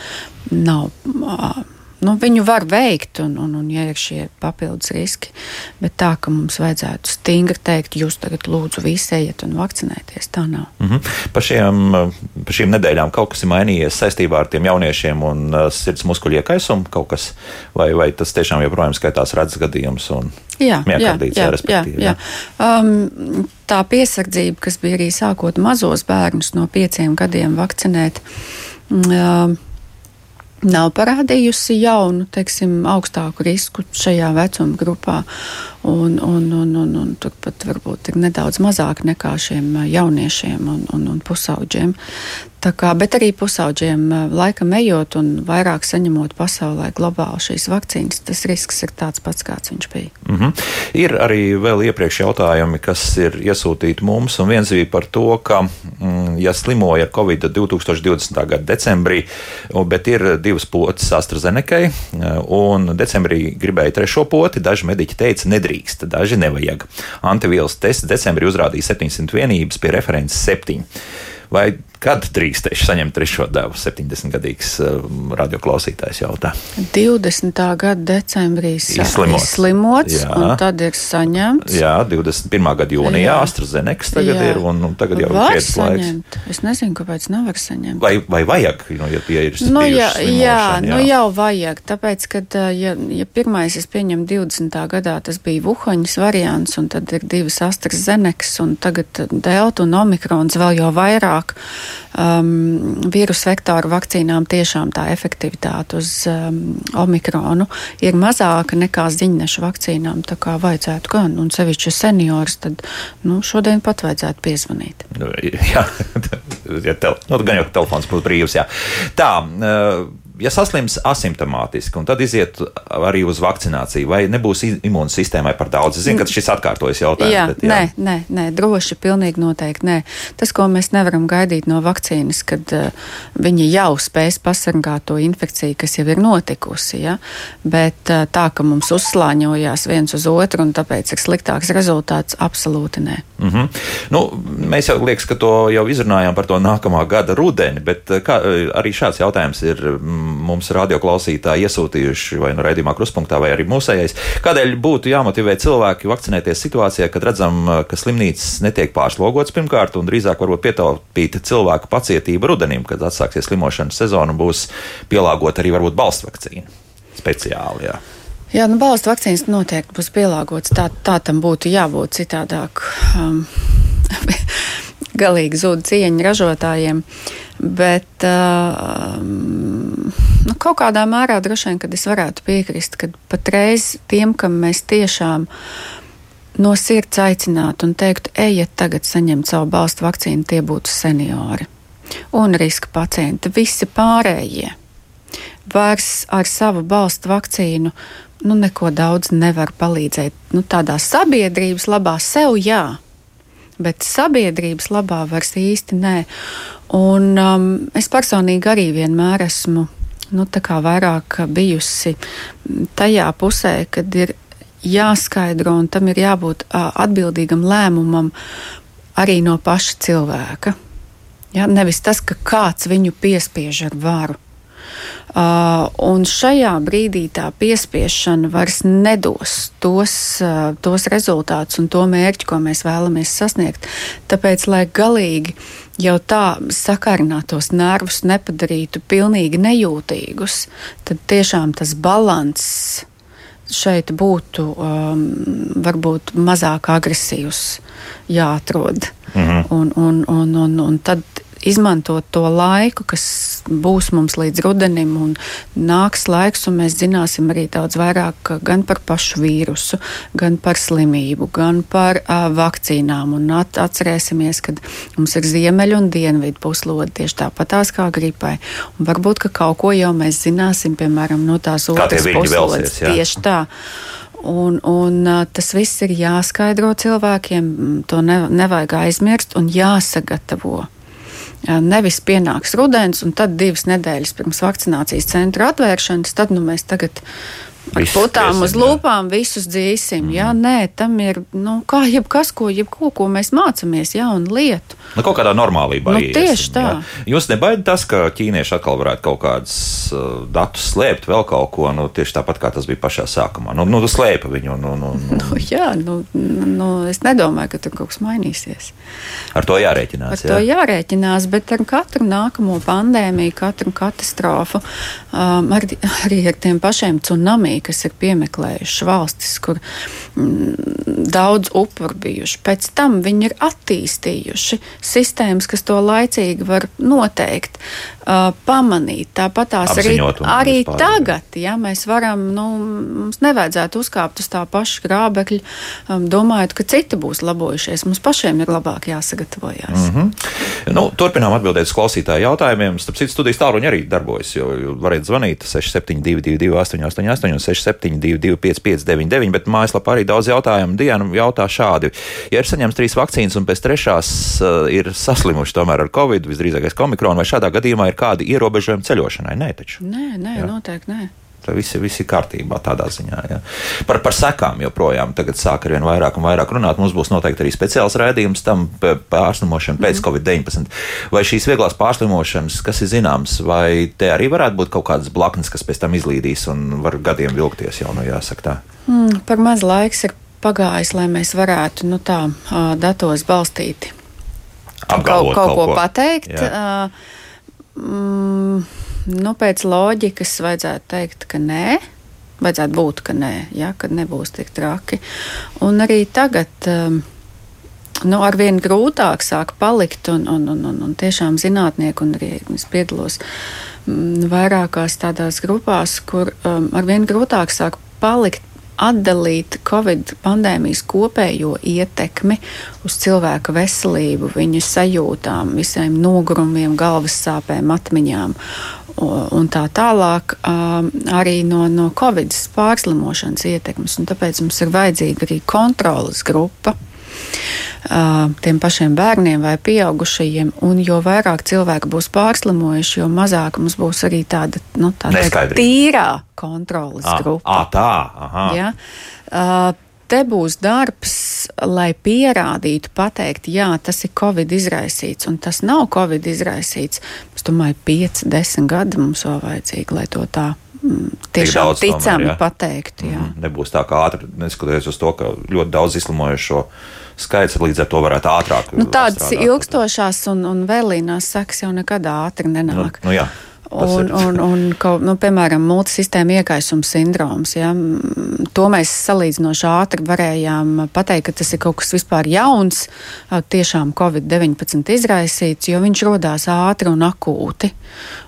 nav. Uh, nu, viņu var veikt, un, un, un ja ir šie papildus riski. Bet tā, ka mums vajadzētu stingri teikt, jūs tagad lūdzu visi ejiet un vakcinēties, tā nav. Mm -hmm. pa, šiem, pa šīm nedēļām kaut kas ir mainījies saistībā ar tiem jauniešiem un uh, sirds muskuļu iekaisumu kaut kas, vai, vai tas tiešām joprojām skaitās redzes gadījums un jā, jā, jā, jā, jā. Um, tā piesardzība, kas bija arī sākot mazos bērnus no pieciem gadiem vakcinēt. Um, nav parādījusi jaunu, teiksim, augstāku risku šajā vecuma grupā. Un, un, un, un, un turpat varbūt ir nedaudz mazāk nekā šiem jauniešiem un, un, un pusauģiem. Kā, bet arī pusauģiem laikam ejot un vairāk saņemot pasaulē globāli šīs vakcīnas, tas risks ir tāds pats, kāds viņš bija. Mm -hmm. Ir arī vēl iepriekš jautājumi, kas ir iesūtīti mums, un viens bija par to, ka, mm, ja slimoja ar Covid 2020. gada decembrī, bet ir divas potes AstraZeneca, un decembrī gribēja trešo poti, daži mediķi teica, nedrīkst, daži nevajag. Antivielas tests decembrī uzrādīja 700 vienības pie references 7. Vai Kad drīkstēšu saņemt trešo devu? 70-gadīgs um, radioklausītājs jautā. 20. gada decembrī Izslimots. izslimots Jā. un tad ir saņemts. Jā, 21. gada jūnijā Jā. AstraZenekas tagad Jā. ir, un, un tagad jau ir var krietnes laiks. saņemt. Es nezinu, kāpēc nevar saņemt. Vai, vai vajag, nu, ja tie ir Nu, jā, jā, slimošana, nu jau vajag. Tāpēc, ka, ja, ja pirmais, es pieņemu 20. gadā, tas bija Vuhaņas variants, un tad ir divas AstraZenekas, un tagad Delta un Omikrons vēl jau vairāk. Um, vīrusu vektoru vakcīnām tiešām tā efektivitāte uz um, Omikronu ir mazāka nekā ziņnešu vakcīnām, tā kā vajadzētu gan, un sevišķi seniors, tad nu, šodien pat vajadzētu piezvanīt. Nu, jā, ja tel, nu, gan jau telefons būtu brīvs. Jā. Tā, eh, ja saslims asimptomātiski, un tad iziet arī uz vakcināciju, vai nebūs imūnsistēmai par daudz? Es zinu, ka šis atkārtojas jautājums. Jā, bet, nē, nē, nē, droši, pilnīgi noteikti nē. Tas, ko mēs nevaram gaidīt no vakcīnas, kad uh, viņi jau spēs pasargāt to infekciju, kas jau ir notikusi, ja? bet uh, tā, ka mums uzslāņojās viens uz otru un tāpēc ir sliktāks rezultāts, absolūti nē. Mm -hmm. nu, mēs jau liekas, ka to jau izrunājām par to nākamā gada rudeni, bet eh, kā, arī šāds jautājums ir mm, mums radioklausītāji iesūtījuši vai nu raidījumā kruspunktā, vai arī mūsējais. Kādēļ būtu jāmotivē cilvēki vakcinēties situācijā, kad redzam, eh, ka slimnīcas netiek pārslogots pirmkārt, un drīzāk varbūt pietaupīt cilvēku pacietību rudenim, kad atsāksies slimošanas sezona un būs pielāgota arī varbūt balsts vakcīna speciāli. Jā. Jā, nu, balstu vakcīnas noteikti būs pielāgotas. Tā, tā tam būtu jābūt citādāk. Um, galīgi zūd cieņa ražotājiem. Bet um, nu, kaut kādā mērā droši vien, kad es varētu piekrist, ka patreiz tiem, kam mēs tiešām no sirds aicinātu un teiktu, ejiet tagad saņemt savu balstu vakcīnu, tie būtu seniori un riska pacienti. Visi pārējie vairs ar savu balstu vakcīnu nu, neko daudz nevar palīdzēt. Nu, tādā sabiedrības labā sev jā, bet sabiedrības labā vairs īsti nē. Un, um, es personīgi arī vienmēr esmu nu, vairāk bijusi tajā pusē, kad ir jāskaidro un tam ir jābūt uh, atbildīgam lēmumam arī no paša cilvēka. Ja? Nevis tas, ka kāds viņu piespiež ar varu. Uh, un šajā brīdī tā piespiešana vairs nedos tos, uh, tos rezultātus un to mērķi, ko mēs vēlamies sasniegt. Tāpēc, lai galīgi jau tā sakarinātos nervus nepadarītu pilnīgi nejūtīgus, tad tiešām tas balanss šeit būtu um, varbūt mazāk agresīvs, jāatrod. Mhm. Un, un, un, un, un tad izmantot to laiku, kas būs mums līdz rudenim, un nāks laiks, un mēs zināsim arī daudz vairāk gan par pašu vīrusu, gan par slimību, gan par uh, vakcīnām. Un at, atcerēsimies, ka mums ir ziemeļu un dienvidu puslode tieši tāpatās kā gripai. Un varbūt, ka kaut ko jau mēs zināsim, piemēram, no tās otras puslodes. Tieši tā. Un, un tas viss ir jāskaidro cilvēkiem, to ne, nevajag aizmirst un jāsagatavo. Nevis pienāks rudens, un tad divas nedēļas pirms vakcinācijas centra atvēršanas, tad nu, mēs tagad ar putām uz lūpām visus dzīsim. Mm. Jā, nē, tam ir nu, kā jebkas, ko, jebko, ko mēs mācāmies, jaunu lietu. Nu, kaut kādā normālībā. Nu, tieši iesim, tā. Jā. Jūs nebaidāt tas, ka ķīnieši atkal varētu kaut kādus uh, datus slēpt, vēl kaut ko, nu, tieši tāpat kā tas bija pašā sākumā. Nu, nu slēpa viņu. Nu, nu, nu. Nu, jā, nu, nu, es nedomāju, ka tur kaut kas mainīsies. Ar to jārēķinās. Ar to jā. jārēķinās, bet ar katru nākamo pandēmiju, katru katastrofu, um, arī, arī ar tiem pašiem tsunami, kas ir piemeklējuši valstis, kur mm, daudz upuru bijuši. Pēc tam viņi ir attīstījuši sistēmas, kas to laicīgi var noteikt, uh, pamanīt. Tāpat tās arī, arī tagad, ja mēs varam, nu, mums nevajadzētu uzkāpt uz tā paša grābekļa, um, domājot, ka citi būs labojušies. Mums pašiem ir labāk jāsagatavojas. Mm -hmm. nu, turpinām atbildēt uz klausītāju jautājumiem. Starp citu, studijas tālruņi arī darbojas. Jo varat zvanīt 6722, 888, un 672, 559, bet mājaslapā arī daudz jautājumu. Diena jautā šādi: Ja ir saņemts trīs vakcīnas un pēc trešās uh, ir saslimuši tomēr ar covid, visdrīzākais komikronu, vai šādā gadījumā ir kādi ierobežojumi ceļošanai? Nē, taču. Nē, nē, Jā. noteikti nē. Viss, viss ir kārtībā tādā ziņā. Ja. Par, par sekām joprojām tagad sāk ar vien vairāk un vairāk runāt. Mums būs noteikti arī speciāls raidījums tam pārslimošanai pēc mm. Covid-19. Vai šīs vieglās pārslimošanas, kas ir zināms, vai te arī varētu būt kaut kādas blaknes, kas pēc tam izlīdīs un var gadiem vilkties jau, nu jāsaka tā? Mm, par maz laiks ir pagājis, lai mēs varētu nu, tā datos balstīti Apgalvot kaut, kaut, kaut ko, ko pateikt. Jā. Mm, nu, pēc loģikas vajadzētu teikt, ka nē. Vajadzētu būt, ka nē, ja, kad nebūs tik traki. Un arī tagad. Um, nu, arvien grūtāk sāk palikt, un, un, un, un, un tiešām zinātnieki, un arī es piedalos m, vairākās tādās grupās, kur um, arvien grūtāk sāk palikt atdalīt Covid pandēmijas kopējo ietekmi uz cilvēka veselību, viņa sajūtām, visiem nogurumiem, galvas sāpēm, atmiņām un tā tālāk, arī no, no Covid pārslimošanas ietekmes. Tāpēc mums ir vajadzīga arī kontrolas grupa tiem pašiem bērniem vai pieaugušajiem. Un jo vairāk cilvēku būs pārslimojuši, jo mazāk mums būs arī tāda nu, tā tīrā kontrolas à, grupa. À, tā, aha. ja? uh, te būs darbs, lai pierādītu, pateikt, jā, tas ir Covid izraisīts, un tas nav Covid izraisīts. Es domāju, 5, 10 gadi mums vēl vajadzīgi, lai to tā mm, tiešām ticami ja? pateiktu. Mm, nebūs tā kā ātri, neskatoties uz to, ka ļoti daudz izslimojušo skaits, līdz ar to varētu ātrāk. Nu, tādas ilgstošās un, un vēlīnās sekas jau nekad ātri nenāk. Nu, nu, jā. Un, un, un, un, nu, piemēram, multisistēma iekaisuma sindroms. Ja, to mēs salīdzinoši ātri varējām pateikt, ka tas ir kaut kas vispār jauns, tiešām Covid-19 izraisīts, jo viņš rodās ātri un akūti.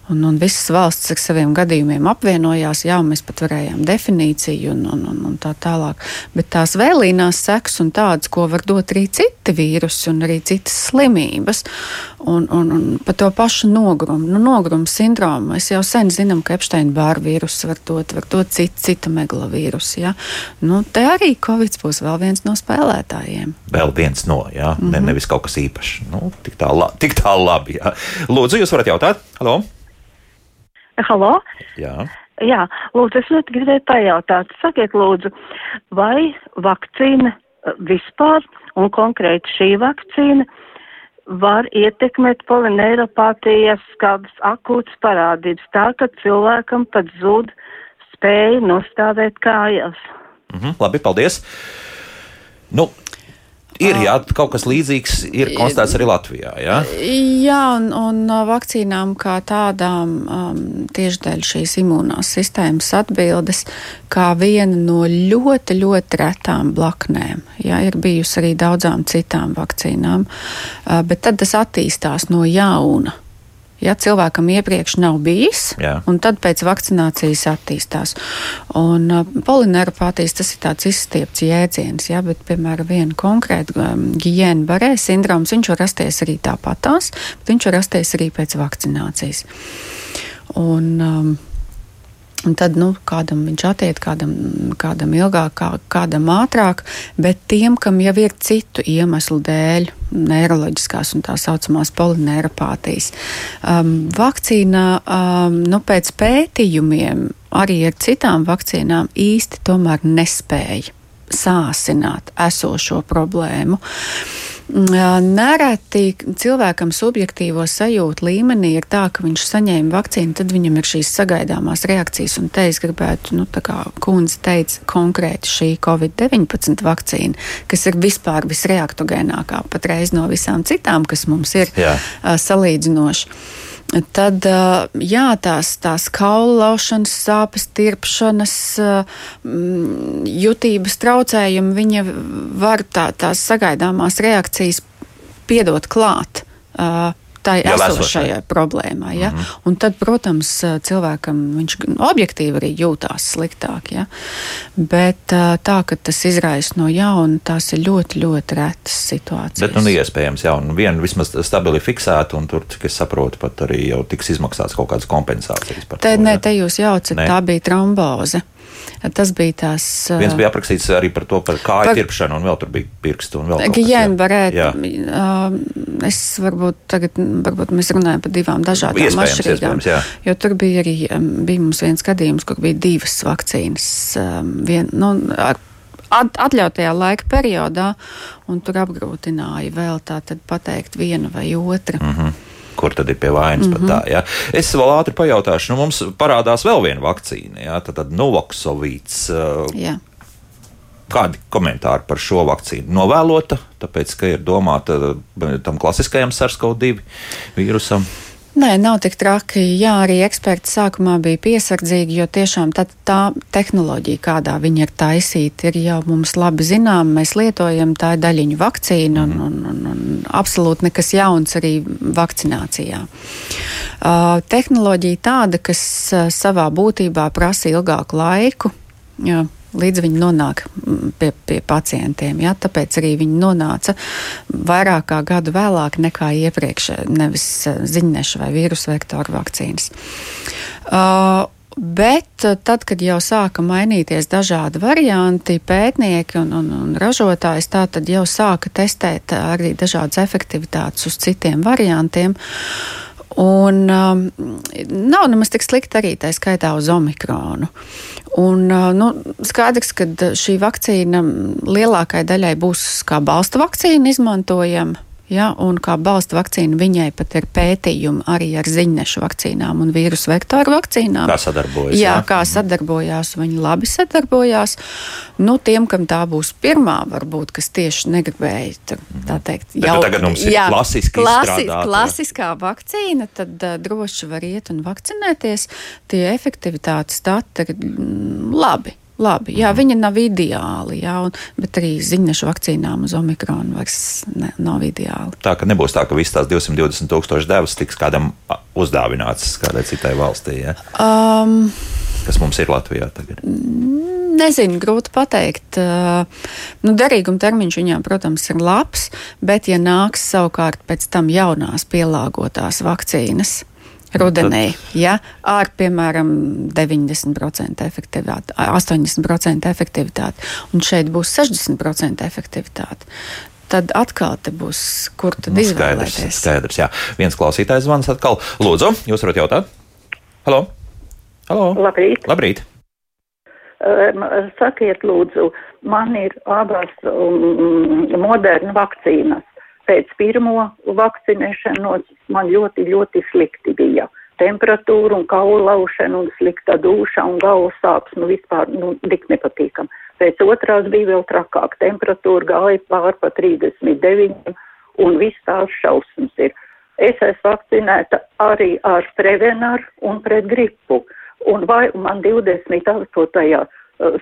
Un, un visas valstis ar saviem gadījumiem apvienojās, jā, mēs pat varējām definīciju un, un, un, un tā tālāk. Bet tās vēlīnās seks un tādas, ko var dot arī citi vīrusi un arī citas slimības. Un, un, un par to pašu nogurumu, nu, nogurumu sindromu. Mēs jau sen zinām, ka Epsteina bāra vīrusu var dot, var dot cita, cita megalovīrusu. Ja? Nu, te arī Covid būs vēl viens no spēlētājiem. Vēl viens no, jā, mm -hmm. ne, nevis kaut kas īpašs. Nu, tik tā, la, tik tā labi. Jā. Lūdzu, jūs varat jautāt? Halo! Halo? Jā. Jā, lūdzu, es ļoti gribēju pajautāt. Sakiet, lūdzu, vai vakcīna eh, vispār un konkrēti šī vakcīna var ietekmēt polineiropātijas kādas akūtas parādības, tā ka cilvēkam pat zūd spēja nostādēt kājās. Mhm, labi, paldies. Nu, Ir jā, kaut kas līdzīgs ir konstatēts arī Latvijā. Jā, jā un, un vakcīnām kā tādām um, tieši dēļ šīs imūnās sistēmas atbildes, kā viena no ļoti, ļoti retām blaknēm. Jā, ir bijusi arī daudzām citām vakcīnām, uh, bet tad tas attīstās no jauna ja cilvēkam iepriekš nav bijis, Jā. un tad pēc vakcinācijas attīstās. Un uh, polineiropātijas tas ir tāds izstiepts jēdziens, ja, bet, piemēram, viena konkrēta um, Gijēna barē sindroms, viņš var rasties arī tāpatās, bet viņš var rasties arī pēc vakcinācijas. Un, um, Un tad nu, kādam viņš attiek, kādam, kādam ilgāk, kā, kādam ātrāk, bet tiem, kam jau ir citu iemeslu dēļ, neiroloģiskās un tā saucamās polineiropātijas, um, vakcīnā um, nu, pēc pētījumiem arī ar citām vakcīnām īsti tomēr nespēja sāsināt esošo problēmu. Nereti cilvēkam subjektīvo sajūtu līmenī ir tā, ka viņš saņēma vakcīnu, tad viņam ir šīs sagaidāmās reakcijas, un te es gribētu, nu, tā kā kundze teica, konkrēti šī Covid-19 vakcīna, kas ir vispār visreaktogēnākā patreiz no visām citām, kas mums ir Jā. salīdzinoši tad jā, tās, tās kaulaušanas, sāpes, tirpšanas, jutības traucējumi, viņa var tā, tās sagaidāmās reakcijas piedot klāt tai esošajai problēmai. Ja? Mm -hmm. Un tad, protams, cilvēkam viņš objektīvi arī jūtās sliktāk. Ja? Bet tā, ka tas izraisa no jauna, tās ir ļoti, ļoti retas situācijas. Bet, nu, iespējams, jā, un viena vismaz stabili fiksēta, un tur, cik es saprotu, pat arī jau tiks izmaksāts kaut kādas kompensācijas par te, to. Nē, te jūs jaucat, tā bija tromboze. Tas bija tās. Viens bija aprakstīts arī par to, par kāju par, tirpšanu, un vēl tur bija pirkstu un vēl kaut kas. Jā, varētu. Uh, es varbūt tagad, varbūt mēs runājam par divām dažādām iespējams, atšķirīgām. Iespējams, jo tur bija arī, bija mums viens gadījums, kur bija divas vakcīnas. Um, vien, nu, ar atļautajā laika periodā, un tur apgrūtināja vēl tā pateikt vienu vai otru. Mm -hmm kur tad ir pie vainas. Mm -hmm. tā, ja? Es vēl ātri pajautāšu, nu mums parādās vēl viena vakcīna, ja? tad, tad Novoksovīts. Uh, Kādi komentāri par šo vakcīnu? Novēlota, tāpēc, ka ir domāta tam klasiskajam SARS-CoV-2 vīrusam. Nē, nav tik traki. Jā, arī eksperti sākumā bija piesardzīgi, jo tiešām tā, tā tehnoloģija, kādā viņi ir taisīta, ir jau mums labi zinām. Mēs lietojam tā daļiņu vakcīnu un, un, un, un absolūti nekas jauns arī vakcinācijā. Uh, tehnoloģija tāda, kas savā būtībā prasa ilgāku laiku. Jā, līdz viņi nonāk mm, pie, pie pacientiem. Ja? Tāpēc arī viņi nonāca vairāk kā gadu vēlāk nekā iepriekš, nevis eh, ziņneša vai vīrusu vektoru vakcīnas. Uh, Bet eh, tad, kad jau sāka mainīties dažādi varianti, pētnieki un, un, un ražotājs tā tad jau sāka testēt arī dažādas efektivitātes uz citiem variantiem. Un um, nav nemaz tik slikti arī tā skaitā uz omikronu. Un, uh, nu, skaidrs, ka šī vakcīna lielākai daļai būs kā balsta vakcīna izmantojama. Ja, un kā balsta vakcīna, viņai pat ir pētījumi arī ar ziņnešu vakcīnām un vīrusu vektoru vakcīnām. Kā sadarbojas? Jā, jā. kā sadarbojās, viņi labi sadarbojās. Nu, tiem, kam tā būs pirmā, varbūt, kas tieši negribēja, tā, tā teikt, jau tagad mums ir jā, klasiski klasi, klasiskā vakcīna, tad uh, droši var iet un vakcinēties. Tie efektivitātes dati ir mm, labi. Labi, jā, viņa nav ideāli, jā, un, bet arī ziņnešu vakcīnām uz omikronu vairs ne, nav ideāli. Tā ka nebūs tā, ka visas tās 220 tūkstoši devas tiks kādam uzdāvināts kādai citai valstī, jā? Um, kas mums ir Latvijā tagad. Nezinu, grūti pateikt. Nu, derīguma termiņš viņām, protams, ir labs, bet, ja nāks savukārt pēc tam jaunās pielāgotās vakcīnas, rudenī, ja, ar piemēram 90% efektivitāti, 80% efektivitāti, un šeit būs 60% efektivitāte. Tad atkal te būs, kur tad nu, izvēlēties. Skaidrs, skaidrs, jā. Viens klausītājs zvans atkal. Lūdzu, jūs varat jautāt? Halo? Halo? Labrīt! Labrīt. Sakiet, lūdzu, man ir abas um, moderna vakcīnas pēc pirmo vakcinēšanos man ļoti, ļoti slikti bija. Temperatūra un kaulaušana un slikta dūša un galvas sāpes, nu vispār, nu, tik nepatīkam. Pēc otrās bija vēl trakāk, temperatūra gāja pār pa 39 un viss tās šausmas ir. Es esmu vakcinēta arī ar prevenaru un pret gripu. Un vai man 28.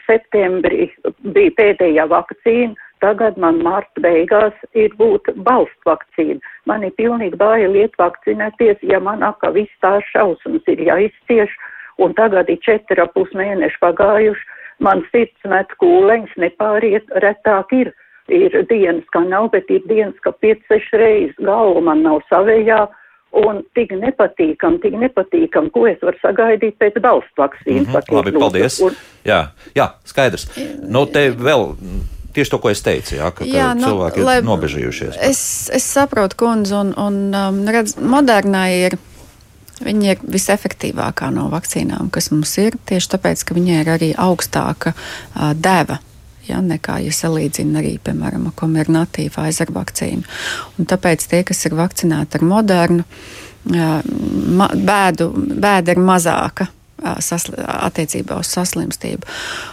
septembrī bija pēdējā vakcīna, Tagad man marta beigās ir būt balstu vakcīna. Man ir pilnīgi bāja lieta vakcinēties, ja man aka viss tās šausmas ir jāizcieš, un tagad ir četri ap pus mēneši pagājuši, man sirds met kūleņas, nepāriet, retāk ir. Ir dienas, ka nav, bet ir dienas, ka 5-6 reizes galva man nav savējā, un tik nepatīkam, tik nepatīkam, ko es varu sagaidīt pēc balstu vakcīnas. Mm -hmm, labi, paldies. Un, jā, jā, skaidrs. Nu, te vēl tieši to, ko es teicu, jā, ka, jā, ka nu, cilvēki lai, ir nobežījušies. Es, es saprotu, kundze, un, un um, redz, modernā ir. Viņa ir visefektīvākā no vakcīnām, kas mums ir, tieši tāpēc, ka viņai ir arī augstāka uh, deva ja, nekā, ja salīdzina arī, piemēram, komernatīvu Pfizer vakcīnu. Un tāpēc tie, kas ir vakcinēti ar modernu, uh, bēdu, bēda ir mazāka sasli, attiecībā uz saslimstību.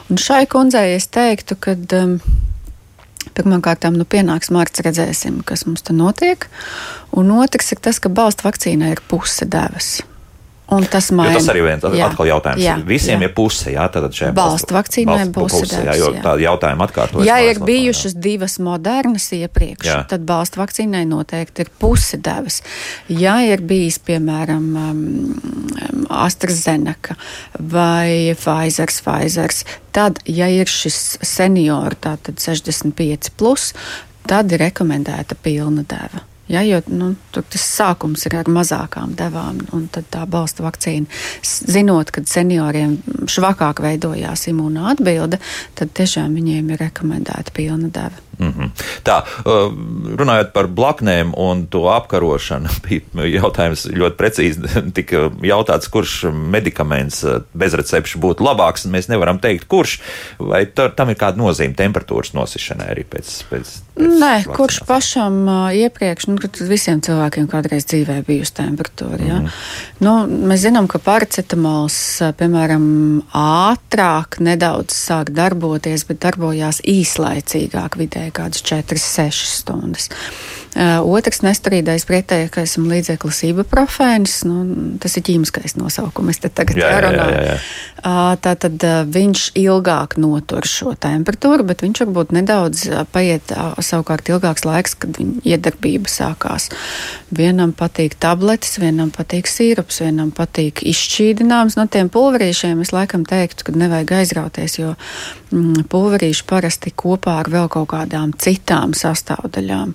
Un šai kundzei es teiktu, ka um, Pirmkārt, nu, pienāks mārciņš, redzēsim, kas mums tur notiek. Un otrs ir tas, ka balsta vakcīnai ir puse devas. Un tas, maina, tas arī viens jā, atkal jautājums. Jā, Visiem jā. ir puse, jā, tad šajā balstu vakcīnai būs puse. Jā, jo tādi jautājumi atkārtojas. Ja ir bijušas jā. divas modernas iepriekš, jā. tad balstu vakcīnai noteikti ir puse devas. Ja ir bijis, piemēram, um, AstraZeneca vai Pfizer, Pfizer, tad, ja ir šis seniori, tātad 65, plus, tad ir rekomendēta pilna deva. Ja, jo nu, tas sākums ir ar mazākām devām, un tā balsta vakcīna. Zinot, ka senioriem švakāk veidojās imūna atbilde, tad tiešām viņiem ir rekomendēta pilna deva. Mm -hmm. Tā, uh, runājot par blaknēm un to apkarošanu, bija jautājums ļoti precīzi. Tika jautāts, kurš medikaments uh, bez recepšu būtu labāks, un mēs nevaram teikt, kurš. Vai tam ir kāda nozīme temperatūras nosišanai arī pēc? pēc, pēc Nē, kurš pašam uh, iepriekš, nu, visiem cilvēkiem kādreiz dzīvē bijusi temperatūra. Ja? Mm -hmm. nu, mēs zinām, ka paracetamols, piemēram, ātrāk nedaudz sāk darboties, bet darbojās īslaicīgāk vidē vidēji kādas 4-6 stundas. Uh, otrs nestarīdais pretējais līdzeklis ibuprofēns, nu, tas ir ķīmiskais nosaukums, te tagad jā, jārunā. Jā, jā, jā. Uh, tā tad uh, viņš ilgāk notur šo temperatūru, bet viņš varbūt nedaudz paiet savukārt ilgāks laiks, kad viņa iedarbība sākās. Vienam patīk tabletes, vienam patīk sīrups, vienam patīk izšķīdināms. No tiem pulverīšiem es laikam teiktu, ka nevajag aizrauties, jo mm, pulverīši parasti kopā ar vēl kaut kādām citām sastāvdaļām.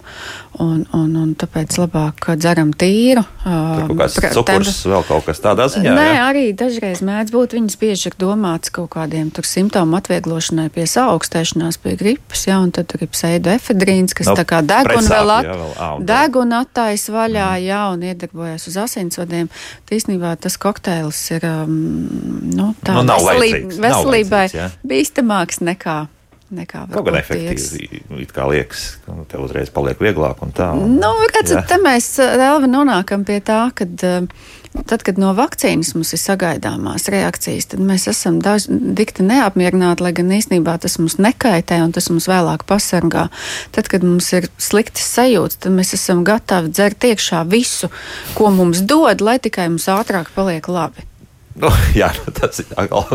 Un, un, un tāpēc labāk dzeram tīru. Tur kaut kāds cukurs, vēl kaut kas tādā ziņā. Nē, jā? arī dažreiz mēdz būt. Viņas bieži ir domāts kaut kādiem simptomu atvieglošanai pie saaugstēšanās, pie gripas, jā, un tad tur ir pseidoefedrīns, kas no, tā kā deguna vēl, at, jā, vēl ā, deguna attais vaļā, mm. jā, un iedarbojas uz asinsvadiem. Tīsnībā tas kokteils ir, um, nu, tā nu, veselība, veselībai bīstamāks nekā nekā kaut gan efektīvi. It kā liekas, ka tev uzreiz paliek vieglāk un tā. Nu, redzat, te mēs vēl nonākam pie tā, ka tad, kad no vakcīnas mums ir sagaidāmās reakcijas, tad mēs esam daž, dikti neapmierināti, lai gan īstenībā tas mums nekaitē un tas mums vēlāk pasargā. Tad, kad mums ir sliktas sajūtas, tad mēs esam gatavi dzert iekšā visu, ko mums dod, lai tikai mums ātrāk paliek labi. Nu, jā, tas ir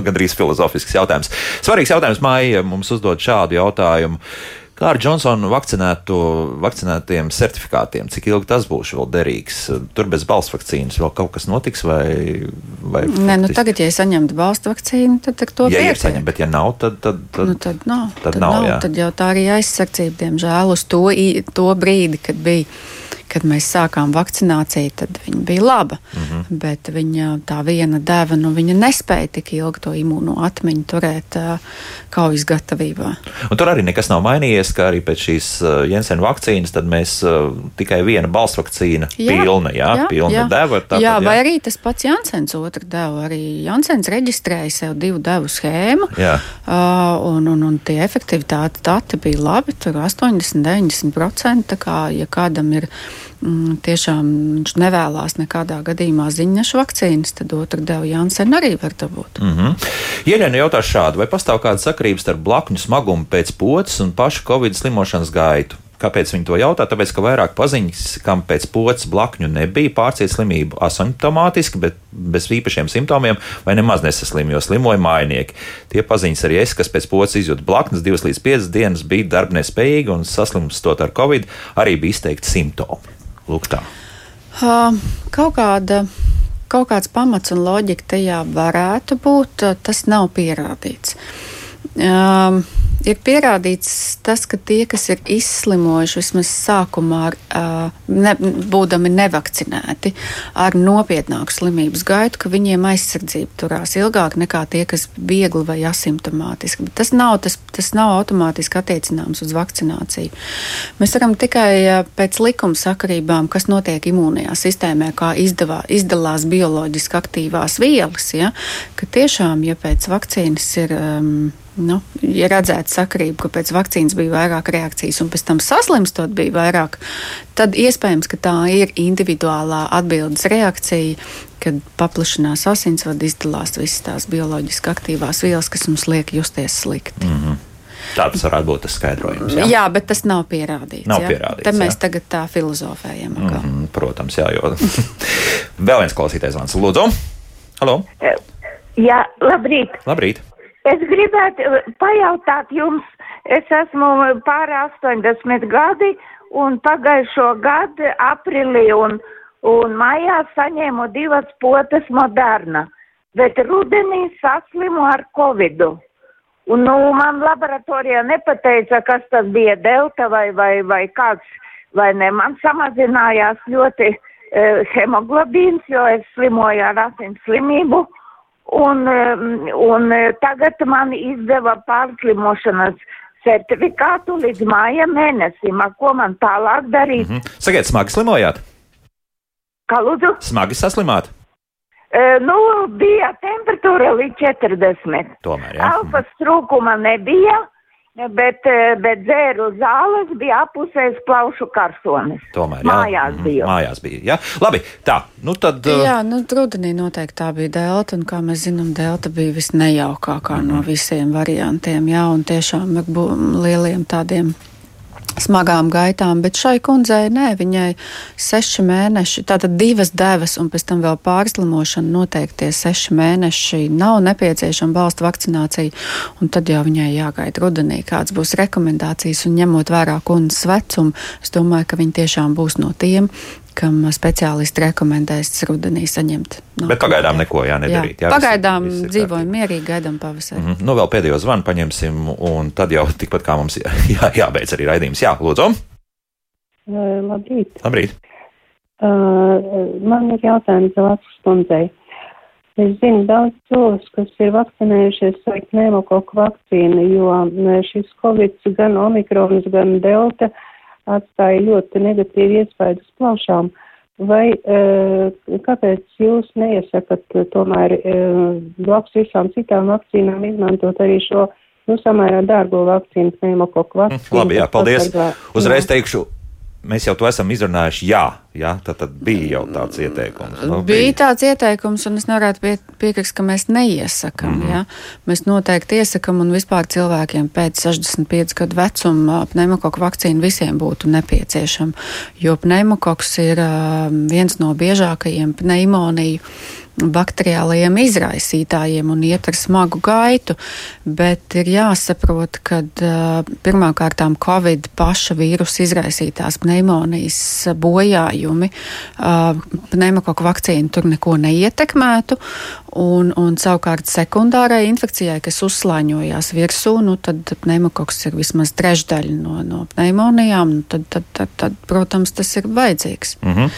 gandrīz filozofisks jautājums. Svarīgs jautājums māja mums uzdod šādu jautājumu. Kā ar Johnsonu vakcinētiem certifikātiem? Cik ilgi tas būs vēl derīgs? Tur bez balss vakcīnas vēl kaut kas notiks? Vai, vai Nē, nu tagad, ja saņemtu balss vakcīnu, tad, tad to ja pieņem. Bet, ja nav, tad, tad, tad, nu, tad nav. Tad, tad, nav, nav tad jau tā arī aizsardzība, diemžēl, uz to, to brīdi, kad bija kad mēs sākām vakcināciju, tad viņa bija laba. Mm -hmm. Bet viņa tā viena deva, nu, viņa nespēja tik ilgi to imūno atmiņu turēt uh, kaujas gatavībā. Un tur arī nekas nav mainījies, ka arī pēc šīs uh, Jensena vakcīnas mēs uh, tikai viena balss vakcīna jā, pilna, jā, jā, pilna jā. deva. Tātad, jā, vai jā. arī tas pats Jansens otru devu. Arī Jansens reģistrēja sev divu devu schēmu. Jā. Uh, un, un, un tie efektivitāte dati bija labi, tur 80-90%. Tā kā, ja kādam ir mm, tiešām viņš nevēlas nekādā gadījumā ziņnešu vakcīnas, tad otru devu Jansen arī var dabūt. Mm -hmm. Ieņēna jautā šādu, vai pastāv kāda sakrība starp blakņu smagumu pēc pocis un pašu covid slimošanas gaitu? Kāpēc viņi to jautā? Tāpēc, ka vairāk paziņas, kam pēc pocis blakņu nebija, pārciet slimību asimptomātiski, bet bez īpašiem simptomiem, vai nemaz nesaslim, jo slimoja mājnieki. Tie paziņas arī es, kas pēc pocis izjūta blaknes, 2 līdz 5 dienas bija darbnespējīgi un saslimstot ar covid, arī bija izteikti simptomi. Lūk, tā. Uh, kaut kāda. Kaut kāds pamats un loģika tajā varētu būt, tas nav pierādīts. Um, ir pierādīts tas, ka tie, kas ir izslimojuši vismaz sākumā, ar, ne, būdami nevakcinēti, ar nopietnāku slimības gaitu, ka viņiem aizsardzība turās ilgāk nekā tie, kas viegli vai asimptomātiski. Bet tas nav, tas, tas nav automātiski attiecināms uz vakcināciju. Mēs varam tikai pēc likuma sakarībām, kas notiek imūnijā sistēmā, kā izdevā, izdalās bioloģiski aktīvās vielas, ja, ka tiešām, ja pēc vakcīnas ir. Um, Nu, ja redzētu sakrību, ka pēc vakcīnas bija vairāk reakcijas un pēc tam saslimstot bija vairāk, tad iespējams, ka tā ir individuālā atbildes reakcija, kad paplašinās asinsvadi, izdalās visas tās bioloģiski aktīvās vielas, kas mums liek justies slikti. Mm -hmm. Tā tas varētu būt tas skaidrojums. Jā, jā bet tas nav pierādīts. Nav jā? pierādīts. Tad mēs jā. tagad tā filozofējam. Mm -hmm, protams, jā, jo vēl viens klausītājs zvans. Lūdzu! Halo! Jā, labrīt! Labrīt! Es gribētu uh, pajautāt jums, es esmu pāri 80 gadi un pagājušo gadu aprīlī un, un maijā saņēmu divas potes moderna, bet rudenī saslimu ar covidu. Un, nu, man laboratorijā nepateica, kas tas bija delta vai, vai, vai kāds vai ne? Man samazinājās ļoti uh, hemoglobīns, jo es slimoju ar asins slimību. Un, um, un tagad man izdeva pārslimošanas certifikātu līdz māja mēnesim. Ar ko man tālāk darīt? Mm -hmm. Sakiet, smagi slimojāt? Kā lūdzu? Smagi saslimāt? Uh, nu, bija temperatūra līdz 40. Tomēr, jā. Alfas trūkuma nebija, bet, bet dzēru zāles bija apusēs plaušu karsonis. Tomēr, jā. Mājās bija. Mājās bija, jā. Labi, tā, nu tad. Uh... Jā, nu, rudenī noteikti tā bija delta, un kā mēs zinām, delta bija visnejaukākā mm -hmm. no visiem variantiem, jā, un tiešām ar lieliem tādiem smagām gaitām, bet šai kundzei nē, viņai seši mēneši, tātad divas devas un pēc tam vēl pārslimošana noteikti tie seši mēneši nav nepieciešama balsta vakcinācija, un tad jau viņai jāgaida rudenī, kāds būs rekomendācijas, un ņemot vērā kundzes vecumu, es domāju, ka viņi tiešām būs no tiem, kam speciālisti rekomendēs rudenī saņemt. No, Bet pagaidām neko jā, nedarīt. Jā, jā, pagaidām viss, viss dzīvojam mierīgi, gaidām pavasari. Mm -hmm. Nu, vēl pēdējo zvanu paņemsim, un tad jau tikpat kā mums jā, jābeidz arī raidījums. Jā, lūdzu. Labrīt. Labrīt. Uh, man ir jautājums Latvijas kundzei. Es zinu daudz cilvēkus, kas ir vakcinējušies ar pneumokoku vakcīnu, jo šis covid gan omikrons, gan delta uh, atstāja ļoti negatīvu iespaidu uz plaušām. Vai uh, kāpēc jūs neiesakat tomēr uh, blakus visām citām vakcīnām izmantot arī šo nu, samērā dārgo vakcīnu, pneumokoku vakcīnu? Labi, jā, paldies. Uzreiz teikšu, mēs jau to esam izrunājuši. Jā, jā tad, tad bija jau tāds ieteikums. Nu, bija. bija tāds ieteikums, un es nevarētu pie, piekrist, ka mēs neiesakām. Mm -hmm. Jā. Mēs noteikti iesakām, un vispār cilvēkiem pēc 65 gadu vecuma pneumokoku vakcīna visiem būtu nepieciešama, jo pneumokoks ir viens no biežākajiem pneimoniju bakteriālajiem izraisītājiem un iet ar smagu gaitu, bet ir jāsaprot, ka pirmkārt Covid paša vīrusa izraisītās pneimonijas bojājumi pneimokoku vakcīnu tur neko neietekmētu, un, un savukārt sekundārai infekcijai, kas uzslāņojās virsū, nu, tad pneimokoks ir vismaz trešdaļa no, no pneimonijām, nu, tad, tad, tad, tad, protams, tas ir vajadzīgs. Mm -hmm.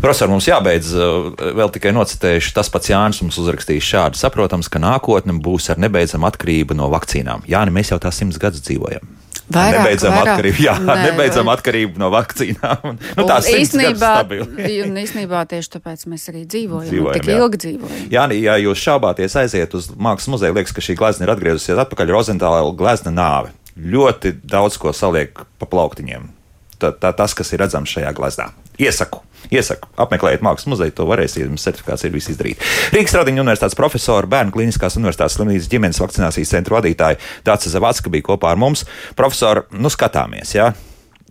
Profesor, mums jābeidz vēl tikai nocitējuši. Tas pats Jānis mums uzrakstījis šādi. Saprotams, ka nākotne būs ar nebeidzamu atkarību no vakcīnām. Jā, mēs jau tās simts gadus dzīvojam. Vairāk, nebeidzam vairāk. atkarību, jā, ne, nebeidzam vai... atkarību no vakcīnām. nu, tā īstenībā, un īstenībā tieši tāpēc mēs arī dzīvojam, dzīvojam tik jā. ilgi dzīvojam. Jā, ja jūs šaubāties aiziet uz mākslas muzeju, liekas, ka šī glezna ir atgriezusies atpakaļ Rozentāla glezna nāve. Ļoti daudz ko saliek pa plauktiņiem. Tā, tā, tas, kas ir redzams šajā gleznā. Iesaku. Iesaku, apmeklējiet mākslas muzeju, to varēsiet, jums certifikāts ir viss izdarīt. Rīgas Radiņu universitātes profesora, Bērnu klīniskās universitātes slimnīcas ģimenes vakcinācijas centra vadītāja Dācis Zavacka bija kopā ar mums. Profesori, nu skatāmies, jā.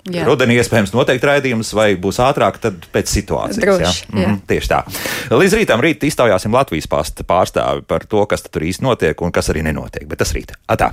Jā. Rudenī iespējams noteikti raidījums, vai būs ātrāk, tad pēc situācijas. Droši, jā? Jā. Mm, tieši tā. Līdz rītam rīt iztaujāsim Latvijas pārstāvi par to, kas tur īsti notiek un kas arī nenotiek. Bet tas rīt. Atā.